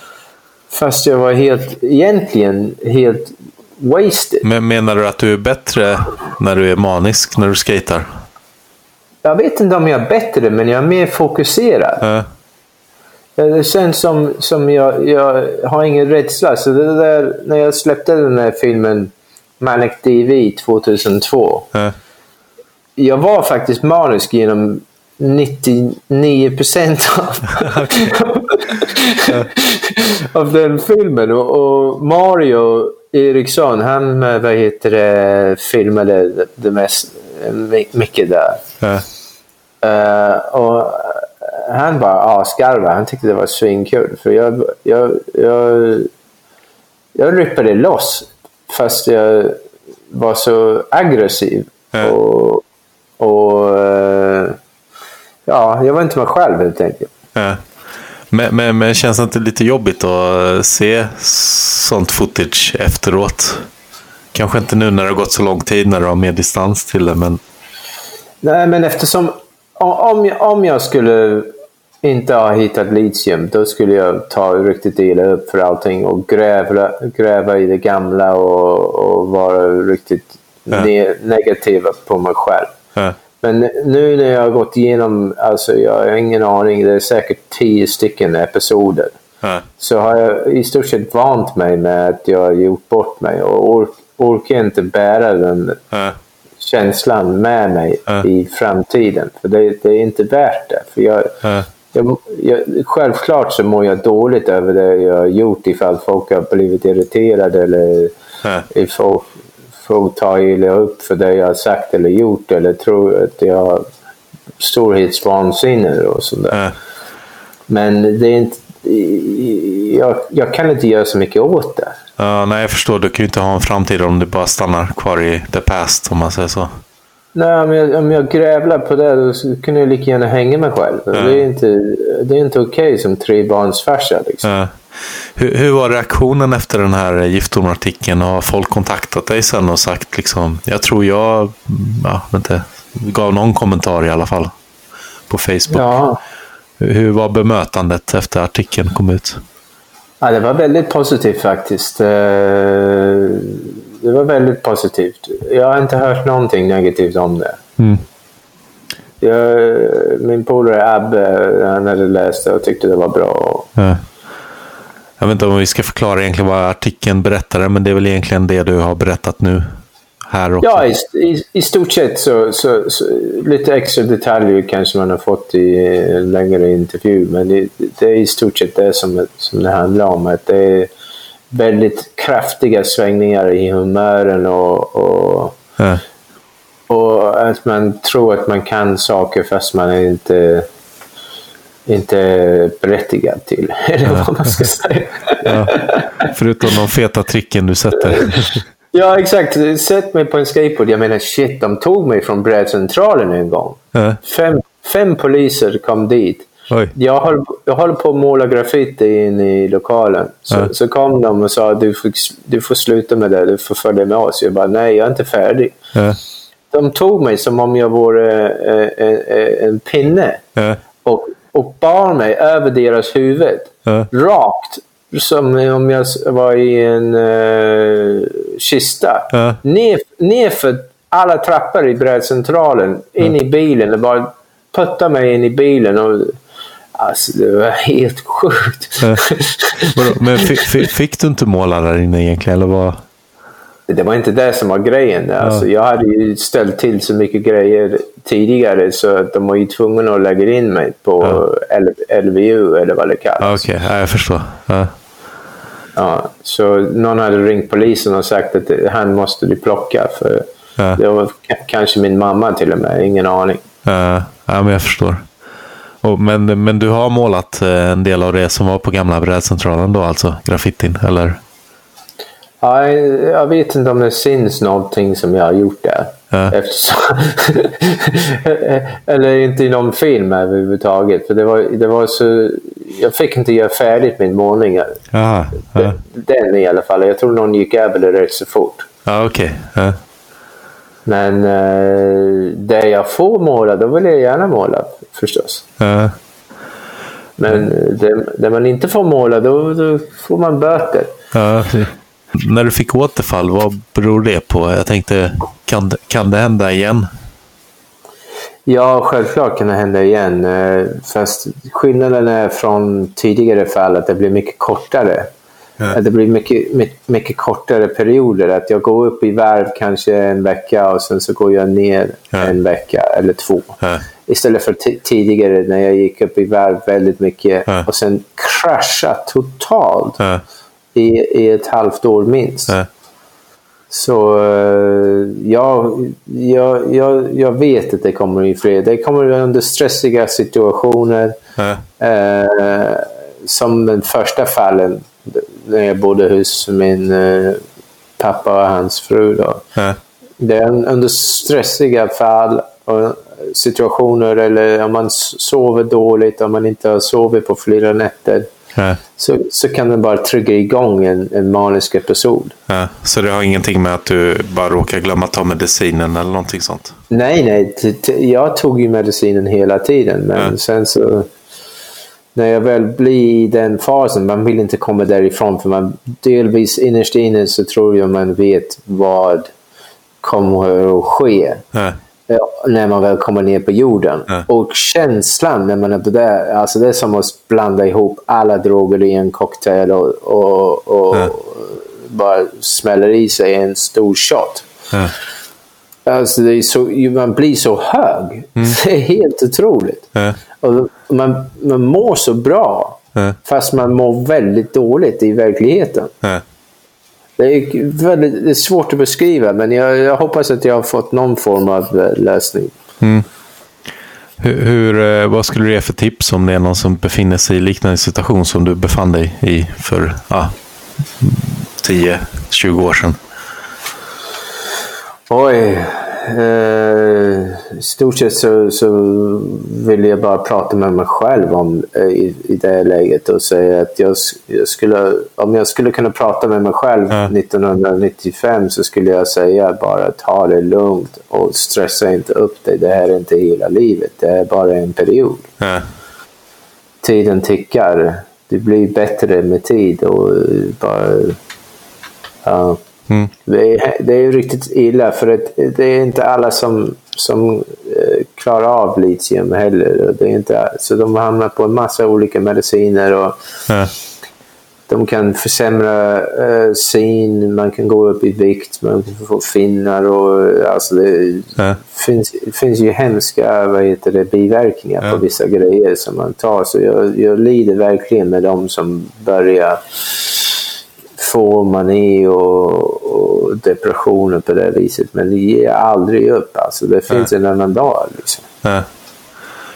Fast jag var helt, egentligen helt wasted. Men menar du att du är bättre när du är manisk, när du skater? Jag vet inte om jag är bättre, men jag är mer fokuserad. Mm. Känns som, som jag, jag har ingen rädsla. Så det där, när jag släppte den här filmen Manic DV 2002. Mm jag var faktiskt manisk genom 99 procent av, av den filmen. Och, och, Mario Eriksson, han vad heter det, filmade det mest, mycket där. Ja. Eh, och han bara asgarvade. Han tyckte det var svinkul. För jag, jag, jag, jag rippade loss fast jag var så aggressiv. Ja. Och, och eh, ja, jag var inte mig själv helt enkelt. Ja. Men, men, men känns det inte lite jobbigt att se sånt footage efteråt? Kanske inte nu när det har gått så lång tid när du har mer distans till det, men... Nej, men eftersom om om jag skulle inte ha hittat litium, då skulle jag ta riktigt illa upp för allting och gräva, gräva i det gamla och, och vara riktigt Ja. ne negativ på mig själv. Ja. Men nu när jag har gått igenom, alltså jag har ingen aning, det är säkert tio stycken episoder. Ja. Så har jag i stort sett vant mig med att jag har gjort bort mig och ork, orkar inte bära den känslan med mig i framtiden. För det, det är inte värt det. För jag, Ja. Jag, jag, självklart så mår jag dåligt över det jag har gjort ifall folk har blivit irriterade eller Ja. ifall folk tar illa upp för det jag har sagt eller gjort eller tror att jag har storhetsvansinne och sådär. Ja. Men det är inte... Jag, jag kan inte göra så mycket åt det. Ja, nej, jag förstår. Du kan ju inte ha en framtid om du bara stannar kvar i the past, om man säger så. Nej, om jag, om jag grävlar på det då kunde jag lika gärna hänga mig själv. Det är inte, det är inte okej som trebarnsfarsa. Liksom. Ja. Hur, hur var reaktionen efter den här giftormartikeln? Har folk kontaktat dig sen och sagt liksom, jag tror jag, mm, ja, inte, gav någon kommentar i alla fall på Facebook. Ja. Hur, hur var bemötandet efter artikeln kom ut? ja, det var väldigt positivt faktiskt. Det var väldigt positivt. Jag har inte hört någonting negativt om det. Mm. Jag, min polare Abbe, han hade läst det och tyckte det var bra. Ja. Jag vet inte om vi ska förklara egentligen vad artikeln berättade, men det är väl egentligen det du har berättat nu. Här också. Ja, i, i, i stort sett så, så, så lite extra detaljer kanske man har fått i en längre intervju. Men det, det är i stort sett det som, som det handlar om. Att det är väldigt kraftiga svängningar i humören och, och, Ja. och att man tror att man kan saker fast man är inte inte berättigad till. Eller vad man ska säga. Ja. Förutom de feta tricken du sätter. Ja, exakt. Sätt mig på en skateboard. Jag menar, shit, de tog mig från brädcentralen en gång. Ja. Fem, fem poliser kom dit. Oj. Jag höll, jag höll på att måla graffiti in i lokalen. Så, Ja. så kom de och sa du får, du får sluta med det, du får följa med oss. Jag bara, nej, jag är inte färdig. Ja. De tog mig som om jag vore eh, en, en pinne Ja. och, och bar mig över deras huvud. Rakt. Som om jag var i en uh, kista. Ja. Ner, nerför alla trappor i brädcentralen. In i bilen och bara putta mig in i bilen. Och, alltså, det var helt sjukt. Ja. Vadå, Men fick, du inte måla där inne egentligen? Eller vad? Det var inte det som var grejen. Alltså, jag hade ju ställt till så mycket grejer tidigare så att de var ju tvungna att lägga in mig på L- LVU eller vad det kallas. Ja, Okej, ja, jag förstår. Ja. Ja, så någon hade ringt polisen och sagt att han måste du plocka. För Ja. Det var kanske min mamma till och med, ingen aning. Ja, ja, men jag förstår. Och, men, men du har målat eh, en del av det som var på gamla brädcentralen då, alltså graffitin? Eller? Ja, jag vet inte om det syns någonting som jag har gjort där. Ja. Eftersom... Eller inte i någon film överhuvudtaget. För det var, det var så... Jag fick inte göra färdigt min målning. Ja, Den i alla fall. Jag tror någon gick över det rätt så fort. ja okej. Ja. Men eh, det jag får måla, då vill jag gärna måla förstås. Ja. Men det, det man inte får måla, då, då får man böter. Ja. När du fick återfall, vad beror det på? Jag tänkte, kan, kan det hända igen? Ja, självklart kan det hända igen. eh, Fast skillnaden är från tidigare fall att det blir mycket kortare. Ja. Att det blir mycket, mycket, mycket kortare perioder. Att jag går upp i varv kanske en vecka och sen så går jag ner Ja. en vecka eller två. Ja. Istället för ti- tidigare när jag gick upp i varv väldigt mycket och sen krascha totalt i, i ett halvt år minst. Så eh, ja, jag, jag, jag vet att det kommer i fred. Det kommer under stressiga situationer. Eh, som den första fallen när jag bodde hos min eh, pappa och hans fru. Då. Ja. Det är under stressiga fall och situationer eller om man sover dåligt, om man inte har sovit på flera nätter Ja. så, så kan den bara trigga igång en, en manisk episod. Ja. Så det har ingenting med att du bara råkar glömma ta medicinen eller någonting sånt? Nej, nej. Jag tog ju medicinen hela tiden. Men sen så... När jag väl blir i den fasen, man vill inte komma därifrån. För man delvis innerst inne så tror jag man vet vad kommer att ske. Eh, När man väl kommer ner på jorden. Ja. Och känslan när man är på där, alltså det är som att blanda ihop alla droger i en cocktail och, och, och Ja. bara smäller i sig en stor shot. Alltså det är så, man blir så hög. Det är helt otroligt. Ja. Och man, man mår så bra. Ja. Fast man mår väldigt dåligt i verkligheten. Det är, väldigt, det är svårt att beskriva, men jag, jag hoppas att jag har fått någon form av eh, lösning. Hur, hur, eh, vad skulle du ge för tips om det är någon som befinner sig i liknande situation som du befann dig i för ja, 10-20 år sedan? Oj. Eh, stort sett så, så vill jag bara prata med mig själv om eh, i, i det läget och säga att jag, jag skulle, om jag skulle kunna prata med mig själv Ja. 1995 så skulle jag säga bara ta det lugnt och stressa inte upp dig. Det här är inte hela livet. Det är bara en period. Ja. Tiden tickar. Det blir bättre med tid och eh, bara... Ja. Mm. Det är, det är riktigt illa för att det är inte alla som, som eh, klarar av litium heller. Det är inte, så de hamnar på en massa olika mediciner och Ja. de kan försämra eh, syn, man kan gå upp i vikt, man kan få finnar och alltså det Ja. finns, det finns ju hemska vad heter det, biverkningar på vissa grejer som man tar. Så jag, jag lider verkligen med de som börjar få mani och, och depressioner på det viset. Men det ger aldrig upp. Alltså, det finns en annan dag. Liksom. Ja.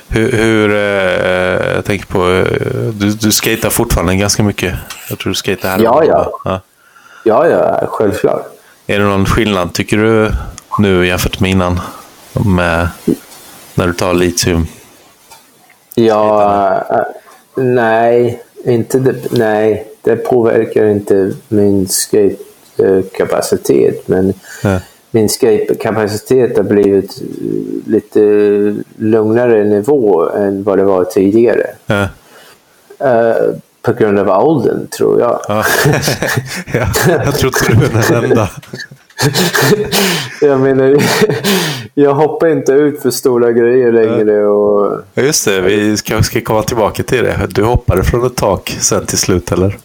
Hur, hur eh, jag tänker på, eh, du, du skater fortfarande ganska mycket. Jag tror du skater här. Ja, ja. ja. Ja, ja, självklart. Är det någon skillnad tycker du nu jämfört med innan? Med, när du tar litium? Ja, äh, nej, inte det, nej, det påverkar inte min skate-kapacitet. Men Ja. min skate-kapacitet har blivit lite lugnare nivå än vad det var tidigare. Ja. Eh, på grund av åldern, tror jag. Ja. ja, jag tror inte du är den enda. jag menar, jag hoppar inte ut för stora grejer längre. Och, Ja, Just det, vi ska, ska komma tillbaka till det. Du hoppade från ett tak sen till slut, eller?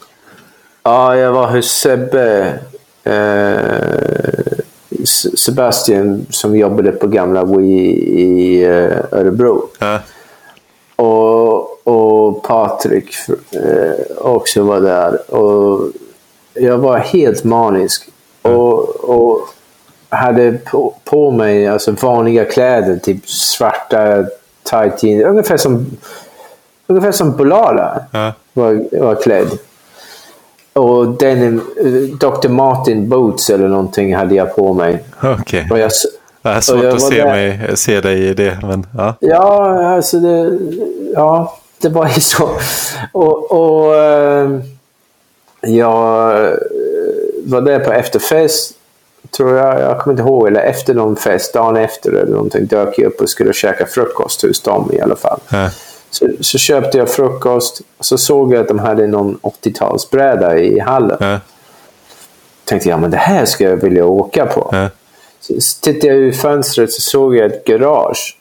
Ja, jag var hos Sebbe. Eh, Sebastian som jobbade på gamla Wii i eh, Örebro. Ja. Och, och Patrik eh, också var där. Och jag var helt manisk. Och, och hade på, på mig alltså vanliga kläder, typ svarta tight jeans. Ungefär som, ungefär som Bulala Ja. var, var klädd. Och denim, eh, Dr. Martin boots eller någonting hade jag på mig. Okej. Och jag, Det är svårt att se, där- mig, se dig i det, men ja. Ja, alltså det, ja, det var ju så. Och, och eh, jag var där på efterfest, tror jag. Jag kommer inte ihåg. Eller efter någon fest, dagen efter eller någonting, dök jag upp och skulle käka frukost hos dem i alla fall. Ja. Så, så köpte jag frukost och så såg jag att de hade någon 80-talsbräda i hallen. Ja. tänkte jag, men det här ska jag vilja åka på. Ja. Så tittade jag ut fönstret så såg jag ett garage.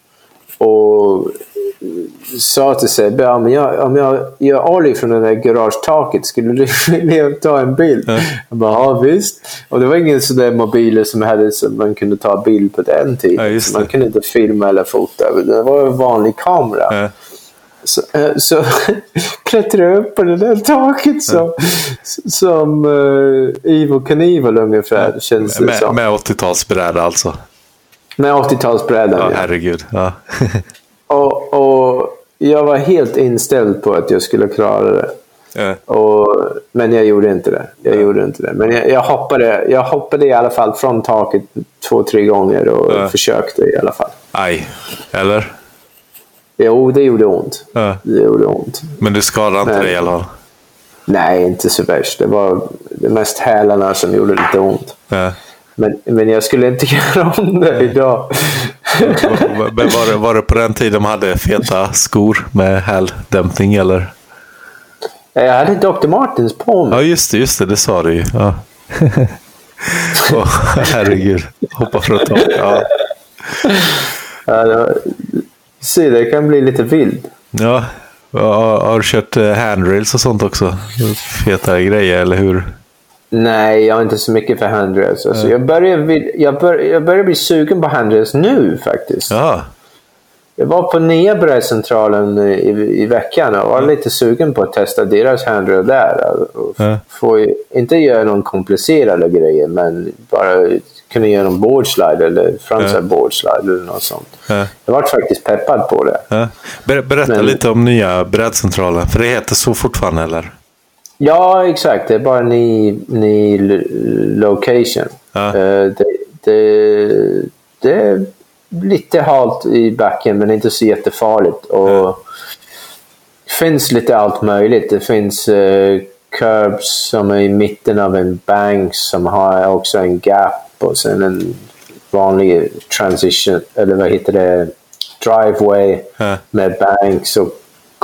Och sa till Sebbe, ja, men jag, om jag gör ollie från det där garagetaket, skulle du vilja ta en bild? Ja. Jag bara, ja visst. Och det var ingen sådär mobiler som hade så man kunde ta bild på den tiden. Ja, man kunde inte filma eller fota. Det var en vanlig kamera. Ja. Så, eh, så klättrade jag upp på det där taket som, som uh, Ivo Knievel ungefär känns det Med, som. med 80-talsbräda alltså. Med 80-talsbrädan Ja, ja. herregud. Ja. Och, och jag var helt inställd på att jag skulle klara det. Ja. Och, men jag gjorde inte det. Jag gjorde inte det. Men jag, jag, hoppade, jag hoppade i alla fall från taket två, tre gånger och Ja. försökte i alla fall. Aj. Eller? Jo, det gjorde ont. Ja. Det gjorde ont. Men du skadade inte dig i alla fall? Nej, inte så värst. Det var det mest hälarna som gjorde lite ont. Men, men jag skulle inte göra om det idag. Var, var, det, var det på den tiden de hade feta skor med häldämpning eller? jag hade Dr. Martens på mig. Ja, just det, just det, det sa du ju. Ja. Åh, herregud, hoppa från tak. Ja. Ja, det var, se, det kan bli lite vild. Ja. Har, har du kört eh, handrails och sånt också? Feta grejer, eller hur? Nej, jag är inte så mycket för handrails. Alltså, jag, börjar, jag, bör, jag börjar bli sugen på handrails nu faktiskt. Ja, Jag var på nya brädcentralen i, i veckan och var lite sugen på att testa deras handrail där. Och Ja. få, inte göra någon komplicerade grejer, men bara kunna göra någon boardslide eller framside Ja. boardslide eller något sånt. Ja. Jag var faktiskt peppad på det. Ber, berätta Men- lite om nya brädcentralen, för det heter så fortfarande, eller? Ja, exakt. Det är bara ny, ny l- location. Ja. Eh, det, det, det är lite halt i backen, men inte så jättefarligt. Och Det finns lite allt möjligt. Det finns uh, curbs som är i mitten av en bank som har också en gap och sen en vanlig transition, eller vad heter det, driveway Ja. med banks och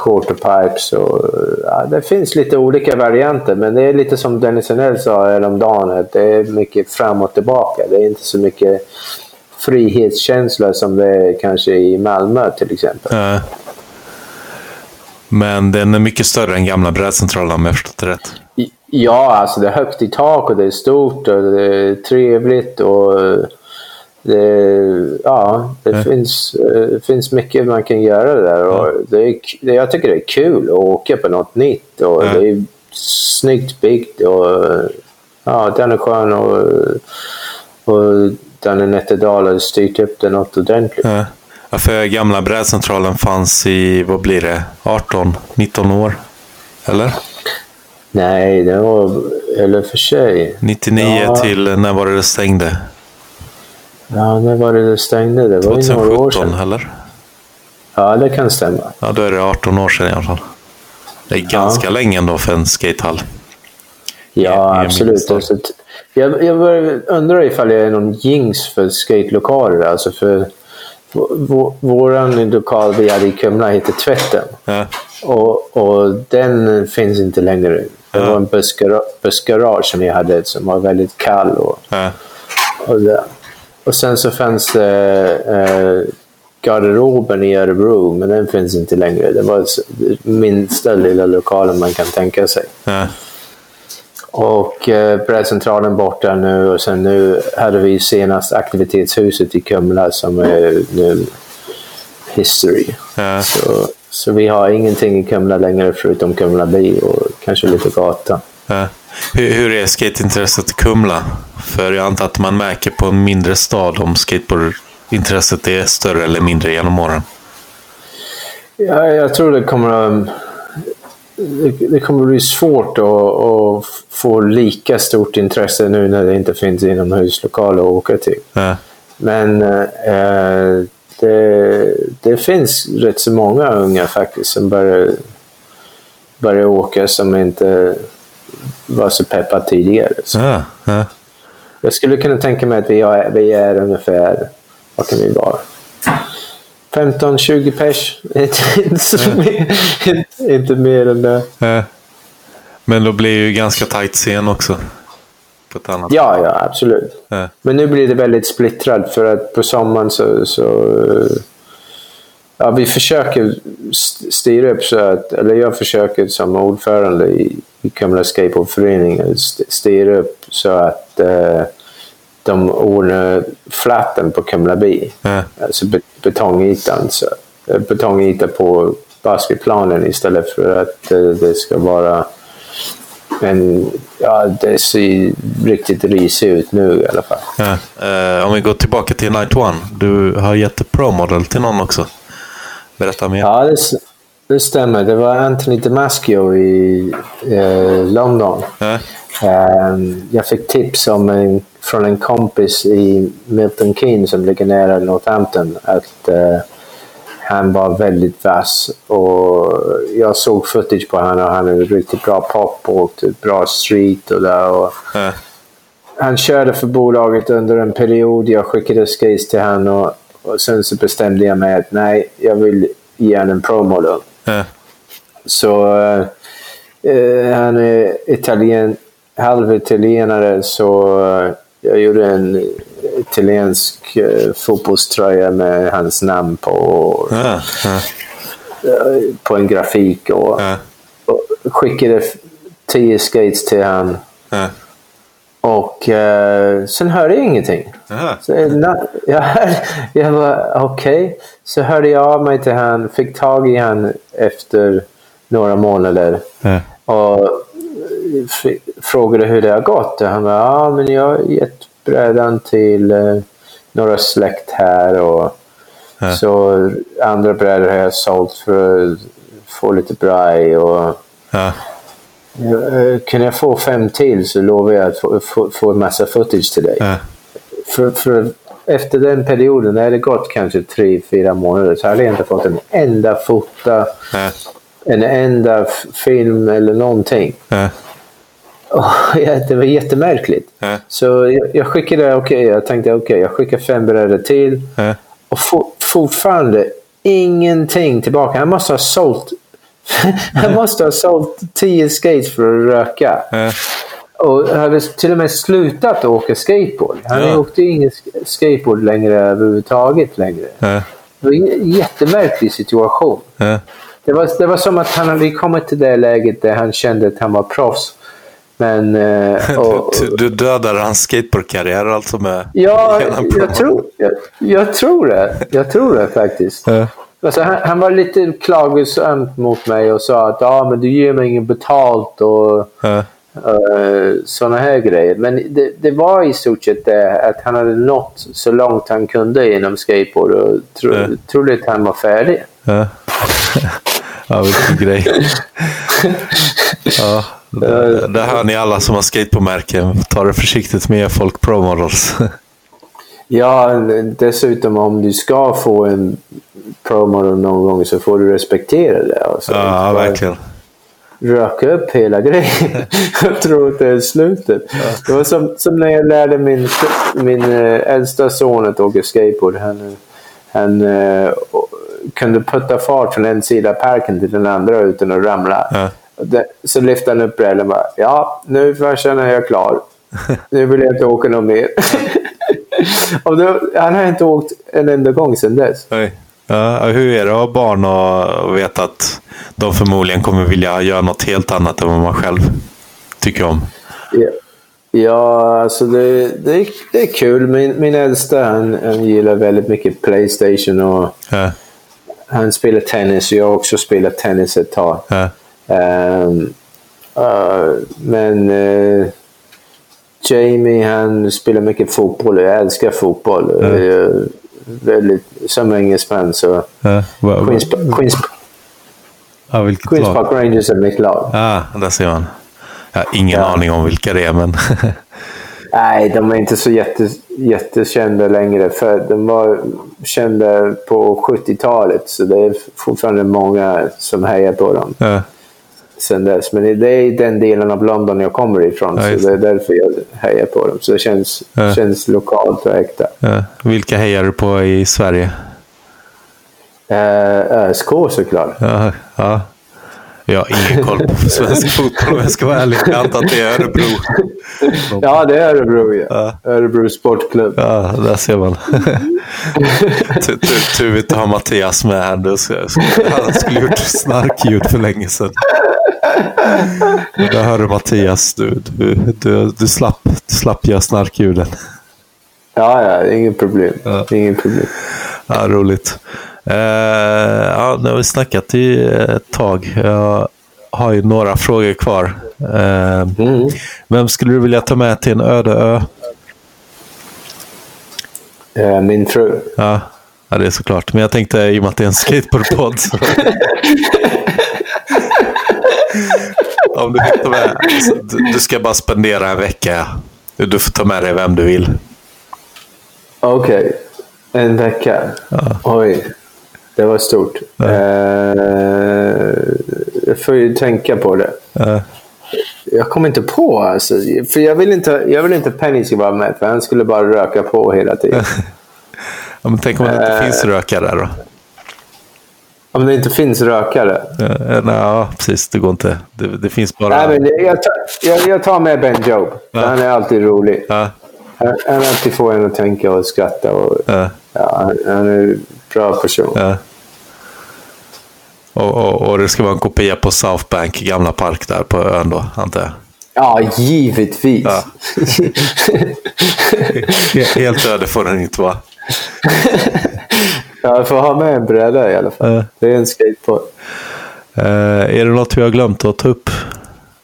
quarter pipes. Och, ja, det finns lite olika varianter, men det är lite som Dennis Henell sa häromdagen, att det är mycket fram och tillbaka. Det är inte så mycket frihetskänsla som det är kanske i Malmö till exempel. Ja. Men den är mycket större än gamla brädcentralen om jag förstått det rätt. Ja, alltså det är högt i tak och det är stort och det är trevligt och det, ja, det finns, eh, det finns mycket man kan göra där. Och det är, det, jag tycker det är kul att åka på något nytt och Ja. det är snyggt byggt och ja, den är skön och, och Danne Nätterdal har styrt upp det något ordentligt. Ja. För gamla brädcentralen fanns i, vad blir det, 18-19 år? Eller? Nej, det var, eller för sig. 99 Ja. till, när var det det stängde? Ja, när var det det stängde? Det var ju några år 2017 sedan. eller? Ja, det kan stämma. Ja, då är det 18 år sedan i alla fall. Det är ganska länge ändå för en skatehall. Ja, min absolut. Alltså, jag, jag börjar undra ifall jag är någon jinx för skatelokaler. Alltså för v- v- våran lokal vi hade i Kumla heter Tvätten. Ja. Och, och den finns inte längre. Det Ja. var en bussgarage som jag hade som var väldigt kall. Och, Ja. och, det. Och sen så fanns det eh, garderoben i Örebro, men den finns inte längre. Det var minsta lilla lokalen man kan tänka sig. Ja. Och eh, brädcentralen borta nu och sen nu hade vi senast aktivitetshuset i Kumla som är nu history. Ja. Så, så vi har ingenting i Kumla längre förutom Kumla by och kanske lite gata. Ja. Hur, hur är skateintresset i Kumla? För jag antar att man märker på en mindre stad om skateboardintresset är större eller mindre genom åren. Ja, jag tror det kommer att, det, kommer att bli svårt att, att få lika stort intresse nu när det inte finns inomhuslokaler att åka till. Ja. Men eh, det, det finns rätt så många unga faktiskt som börjar, börjar åka som inte var så peppade tidigare. Så Ja. Ja. jag skulle kunna tänka mig att vi är, vi är ungefär, vad kan vi vara? 15-20 pers. inte, mer, inte, inte mer än det. Men då blir det ju ganska tajt scen också. På ett annat Ja, ja, absolut. Ja. Men nu blir det väldigt splittrat för att på sommaren så... så ja, vi försöker st- styra upp så att, eller jag försöker som ordförande i Kumla Skateboardförening st- styra upp så att eh, de ordnar flatten på Kumla by. Ja. Alltså be- betongytan. Så, eh, betongyta på basketplanen istället för att eh, det ska vara en... Ja, det ser riktigt risigt ut nu i alla fall. Ja. Eh, om vi går tillbaka till Night One. Du har gett pro-model till någon också. Berätta mer. Ja, det, det stämmer. Det var Anthony Damasio i eh, London. Ja. Ehm, jag fick tips om en, från en kompis i Milton Keynes som ligger nära Northampton att eh, han var väldigt vass. Och jag såg footage på honom och han hade riktigt bra pop och bra street och där. Och Ja. han körde för bolaget under en period. Jag skickade skates till honom och, och sen så bestämde jag mig att nej, jag vill ge honom en pro-model. Så eh, han är italien, halvitalienare så eh, jag gjorde en italiensk eh, fotbollströja med hans namn på, och. Ja. eh, på en grafik och, och skickade tio skates till Ja. Och eh, sen hörde jag ingenting. Så, eh, na- jag, hörde, jag var okej. Så hörde jag av mig till han, fick tag i han efter några månader. Ja. Och f- frågade hur det har gått. Och han var ja men jag har gett brädan till eh, några släkt här. Och Ja. Så andra brädor har jag sålt för att få lite braj. Och, Ja. Eh, kan jag få fem till så lovar jag att få, få, få en massa footage till dig. Ja. För, för efter den perioden, när det gått kanske tre, fyra månader, så hade jag inte fått en enda fota, Ja. en enda film eller någonting. Och, ja, det var jättemärkligt. Ja. Så jag, jag skickade, okej, jag tänkte okej, jag skickar fem brädor till. Ja. Och for, fortfarande ingenting tillbaka. Han måste ha sålt han måste ha sålt tio skates för att röka. Ja. Och hade till och med slutat åka skateboard. Han Ja. åkte ingen sk- skateboard längre överhuvudtaget längre. Ja. Det var en jättemärklig situation. Ja. Det var, det var som att han hade kommit till det läget där han kände att han var proffs. Men... eh, och, Du, du dödade hans skateboardkarriär alltså med... ja, jag tror, jag, jag tror det. Jag tror det faktiskt. Alltså, han, han var lite klagosamt mot mig och sa att ah, men du ger mig ingen betalt och Ja. sådana här grejer. Men det, det var i stort sett det att han hade nått så långt han kunde inom skateboard och tro, Ja. trodde att han var färdig. Ja. ja, vilken grej. Ja, det, det hör ni alla som har skateboardmärken. Ta det försiktigt med folk pro models. Ja, dessutom om du ska få en promo någon gång så får du respektera det. Alltså. Ja, verkligen. röka upp hela grejen. jag tror att det är slutet. Det var som, som när jag lärde min, min äh, äldsta son att åka skateboard. Han, han äh, kunde putta fart från en sida av parken till den andra utan att ramla. Ja. Så lyfte han upp brädan och bara Ja, nu farsan är jag klar. Nu vill jag inte åka någon mer. då, han har inte åkt en enda gång sedan dess. Oj. Ja, hur är det att ha barn och veta att de förmodligen kommer vilja göra något helt annat än vad man själv tycker om? Ja, ja alltså det, det, är, det är kul. Min, min äldsta han, han gillar väldigt mycket Playstation och Ja, han spelar tennis. Jag har också spelat tennis ett tag. ja, Ehm, eh, men eh, Jamie han spelar mycket fotboll. Jag älskar fotboll. Ja. Jag väldigt, som engelsman så ja. Va- Queens, Queens, ja, Queens lag? Park Rangers är mitt lag. Ja, där ser man. Jag har ingen Ja. aning om vilka det är, men... Nej, de är inte så jätte, jättekända längre. För de var kända på 70-talet. Så det är fortfarande många som hejar på dem ja, sen dess. Men det är den delen av London jag kommer ifrån. Ja, så det är därför jag hejar på dem. Så det känns, Ja. känns lokalt och äkta. ja. Vilka hejar du på i Sverige? Uh, ÖSK såklart. Ja, ja. Jag har ingen koll på svensk fotboll om jag ska vara ärlig. Jag antar att det är Örebro. Ja, det är Örebro. Ja. Ja. Örebro Sportklubb. Ja, där ser man. Tur- vi inte har Mattias med här. Han skulle gjort snarkljud för länge sedan. Där hör du Mattias. Du, du, du, du, slapp, du slapp göra snarkljuden. Ja, ja, inget problem. Ja. Inget problem. Ja, roligt. Eh, ja, nu har vi snackat i ett tag. Jag har ju några frågor kvar. Eh, Mm. Vem skulle du vilja ta med till en öde ö? Eh, min fru. Ja, ja, det är såklart. Men jag tänkte i och med att det är en skateboardpodd. Om du med, alltså, du, ska bara spendera en vecka. Du får ta med dig vem du vill. Okej. En vecka. Oj. Det var stort. Eh, jag får ju tänka på det. Eh, Jag kommer inte på alltså. För jag vill inte, jag vill inte Penny ska vara med. För han skulle bara röka på hela tiden. ja, men tänk om det inte Eh. finns rökare då? Om det inte finns rökare. Eh, nej, ja, precis. Det går inte. Det, det finns bara... Nej, men jag, tar, jag, jag tar med Ben Job. Ja. Han är alltid rolig. Ja, Han, han alltid får en att tänka och skratta. Och, ja, ja, han, han är en bra person. ja. Och, och, och det ska vara en kopia på South Bank, gamla park där på ön då, antar jag. Ja, givetvis. Ja. He- Helt öde får den inte vara. Jag får ha med en bräda i alla fall. Ja. Det är en skateboard. Eh, är det något vi har glömt att ta upp?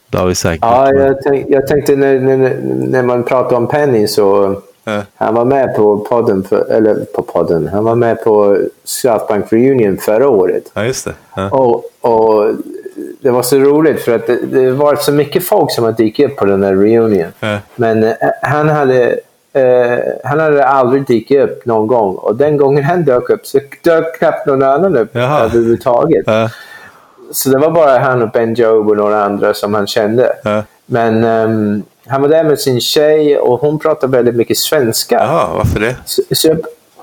Det har vi säkert. Ja, jag, tänk, jag tänkte när, när, när man pratar om Penny så... Ja. Han var med på podden, för, eller på podden. Han var med på South Bank Reunion förra året. Ja, just det. Ja. Och, och det var så roligt för att det, det var så mycket folk som hade dykt upp på den här reunion. Ja. Men han hade eh, han hade aldrig dykt upp någon gång. Och den gången han dök upp så dök knappt någon annan upp Jaha. överhuvudtaget. Ja, Så det var bara han och Ben Job och några andra som han kände. ja. Men ehm, han var där med sin tjej och hon pratade väldigt mycket svenska. Jaha, varför det? Så, så jag,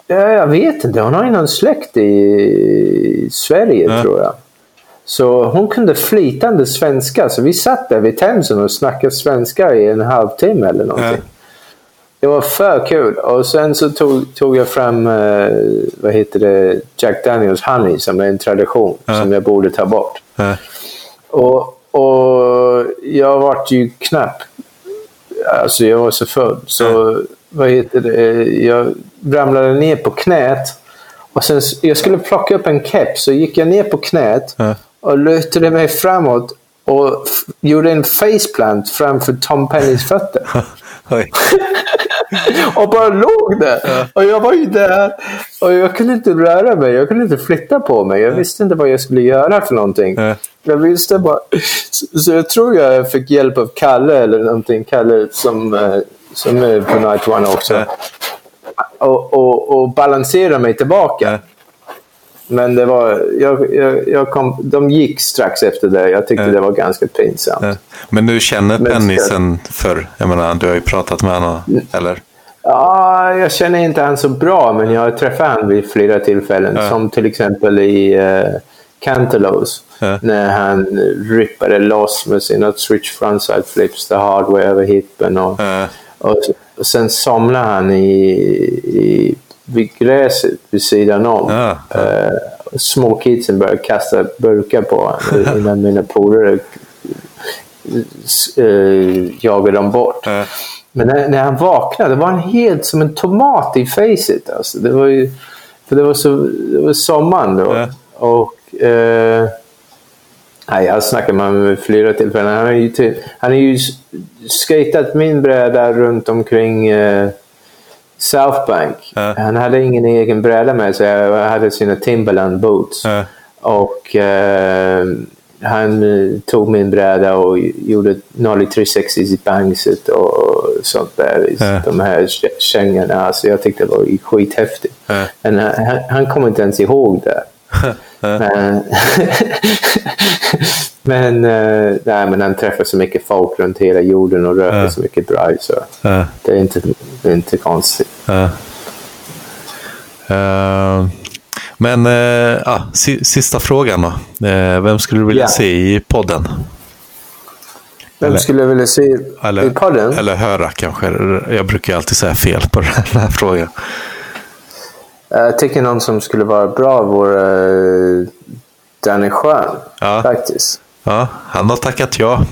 ja, jag vet inte. Hon har ju någon släkt i Sverige Ja. tror jag. Så hon kunde flytande svenska. Så vi satt där vid Themsen och snackade svenska i en halvtimme eller någonting. Det var för kul. Och sen så tog, tog jag fram eh, vad heter det? Jack Daniels Honey som är en tradition Ja. som jag borde ta bort. Ja. Och, och jag vart ju knappt... Alltså jag var så full. Så vad heter det? Jag ramlade ner på knät. Och sen, jag skulle plocka upp en keps. Så gick jag ner på knät och lutade mig framåt och gjorde en faceplant framför Tom Pennys fötter. Och bara låg där. Och jag var ju där. Och jag kunde inte röra mig. Jag kunde inte flytta på mig. Jag visste inte vad jag skulle göra för någonting. Ja. Jag visste bara... Så, så jag tror jag fick hjälp av Kalle eller någonting. Kalle som, eh, som är på Night One också. Ja. Och, och, och balansera mig tillbaka. Men det var, jag, jag, jag kom, de gick strax efter det. Jag tyckte det var ganska pinsamt. Men du känner Penny sen förr? Jag menar, du har ju pratat med henne, eller? Ja, jag känner inte han så bra, men jag har träffat han vid flera tillfällen. Ja. Som till exempel i uh, Cantalos. Ja. När han rippade loss med sina switch frontside flips, the hard way över hippen. Och, Ja. och, och sen somnade han i, i, vid gräset vid sidan om. Ja, ja. Eh, små kidsen började kasta burkar på honom innan mina polare uh, jagade dem bort. Ja. Men när, när han vaknade var han helt som en tomat i facet. Alltså. Det var ju, för det var, så, det var sommaren då. Ja. Och, eh, nej, jag snackade med honom vid flera tillfällen. Han har ju, till, han har ju s- skatat min bräda runt omkring eh, South Bank. Ja. Han hade ingen egen bräda med sig. Han hade sina Timberland boots. Ja. Och eh, han eh, tog min bräda och gjorde Nolly 360 i bangset och sånt där. Ja. De här kä- kängorna. Alltså jag tyckte det var skithäftigt. Men han, han, han kommer inte ens ihåg det. Men, men, eh, nej, men han träffar så mycket folk runt hela jorden och röker Ja. så mycket braj så Ja. det är inte, det är inte konstigt. Eh, men ja, si- sista frågan då. Eh, vem skulle du vilja Ja. se i podden? Vem Eller- skulle jag vilja se i Eller, podden? eller höra kanske. Jag brukar alltid säga fel på den här frågan. Jag tycker någon som skulle vara bra vore uh, Danny Schön. Ja. Faktiskt. Ja, han har tackat ja.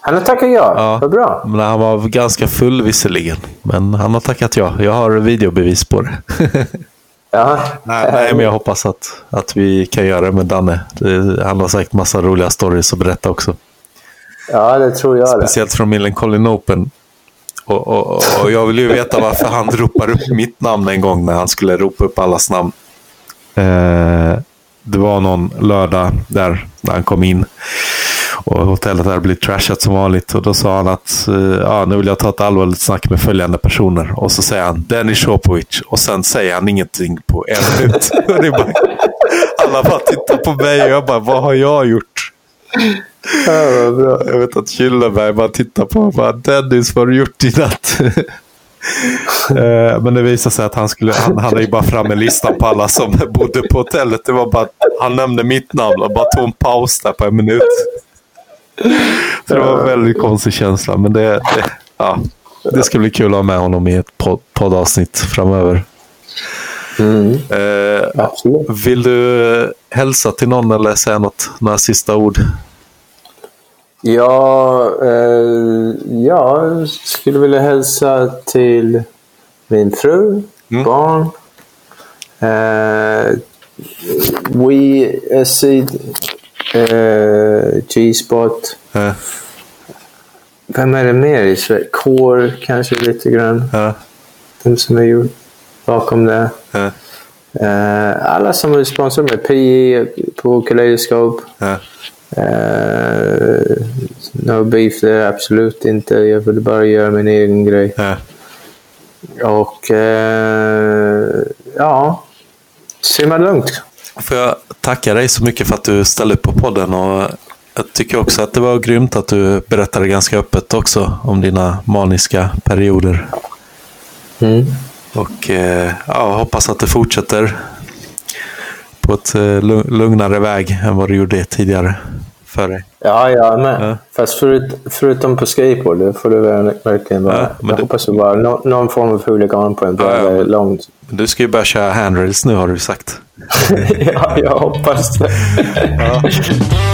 Han har tackat ja. ja. Vad bra. Men han var ganska full visserligen. Men han har tackat ja. Jag har videobevis på det. Ja. Nej, nej, men jag hoppas att, att vi kan göra det med Danne. Det, han har säkert massa roliga stories att berätta också. Ja, det tror jag. Det. Speciellt från Millencolin Open. Och, och, och jag vill ju veta varför han ropar upp mitt namn en gång när han skulle ropa upp allas namn. Eh, det var någon lördag där när han kom in. Och hotellet hade blivit trashat som vanligt. Och då sa han att eh, ja, nu vill jag ta ett allvarligt snack med följande personer. Och så säger han Dennis Shopovic. Och sen säger han ingenting på en minut. alla bara tittar på mig och jag bara, vad har jag gjort? Ja, vad bra. Jag vet att Kylleberg bara tittar på och bara, Dennis, vad har du gjort i natt? Eh, Men det visade sig att han, skulle, han hade ju bara fram en lista på alla som bodde på hotellet. Det var bara han nämnde mitt namn och bara tog en paus där på en minut. Så det var en väldigt konstig känsla. Men det, det, ja, det ska bli kul att ha med honom i ett pod- poddavsnitt framöver. Mm, Eh, vill du hälsa till någon eller säga något, några sista ord? Ja, eh, jag skulle vilja hälsa till min fru, Mm. barn. Eh, We Acid, eh, G-spot. Eh, Vem är det mer i Sverige? Core kanske lite grann. eh, Den som är gjord bakom det. eh, Eh, alla som är sponsrade med PE på Kaleidoscope. eh. Eh, no beef där, absolut inte. Jag vill bara göra min egen grej. eh. Och eh, ja, simma lugnt. Får jag tacka dig så mycket för att du ställde upp på podden. Och jag tycker också att det var grymt att du berättade ganska öppet också om dina maniska perioder. Mm. Och eh, ja, hoppas att det fortsätter på ett eh, lu- lugnare väg än vad du gjorde tidigare för dig. Ja, jag med. Ja. Fast förut, förutom på skateboard, det får du ver- verkligen vara. Ja, jag det- hoppas att vara nå- någon form av huligan på en Ja, ja. ja, långt. Du ska ju börja köra handrails nu har du sagt. ja, jag hoppas det.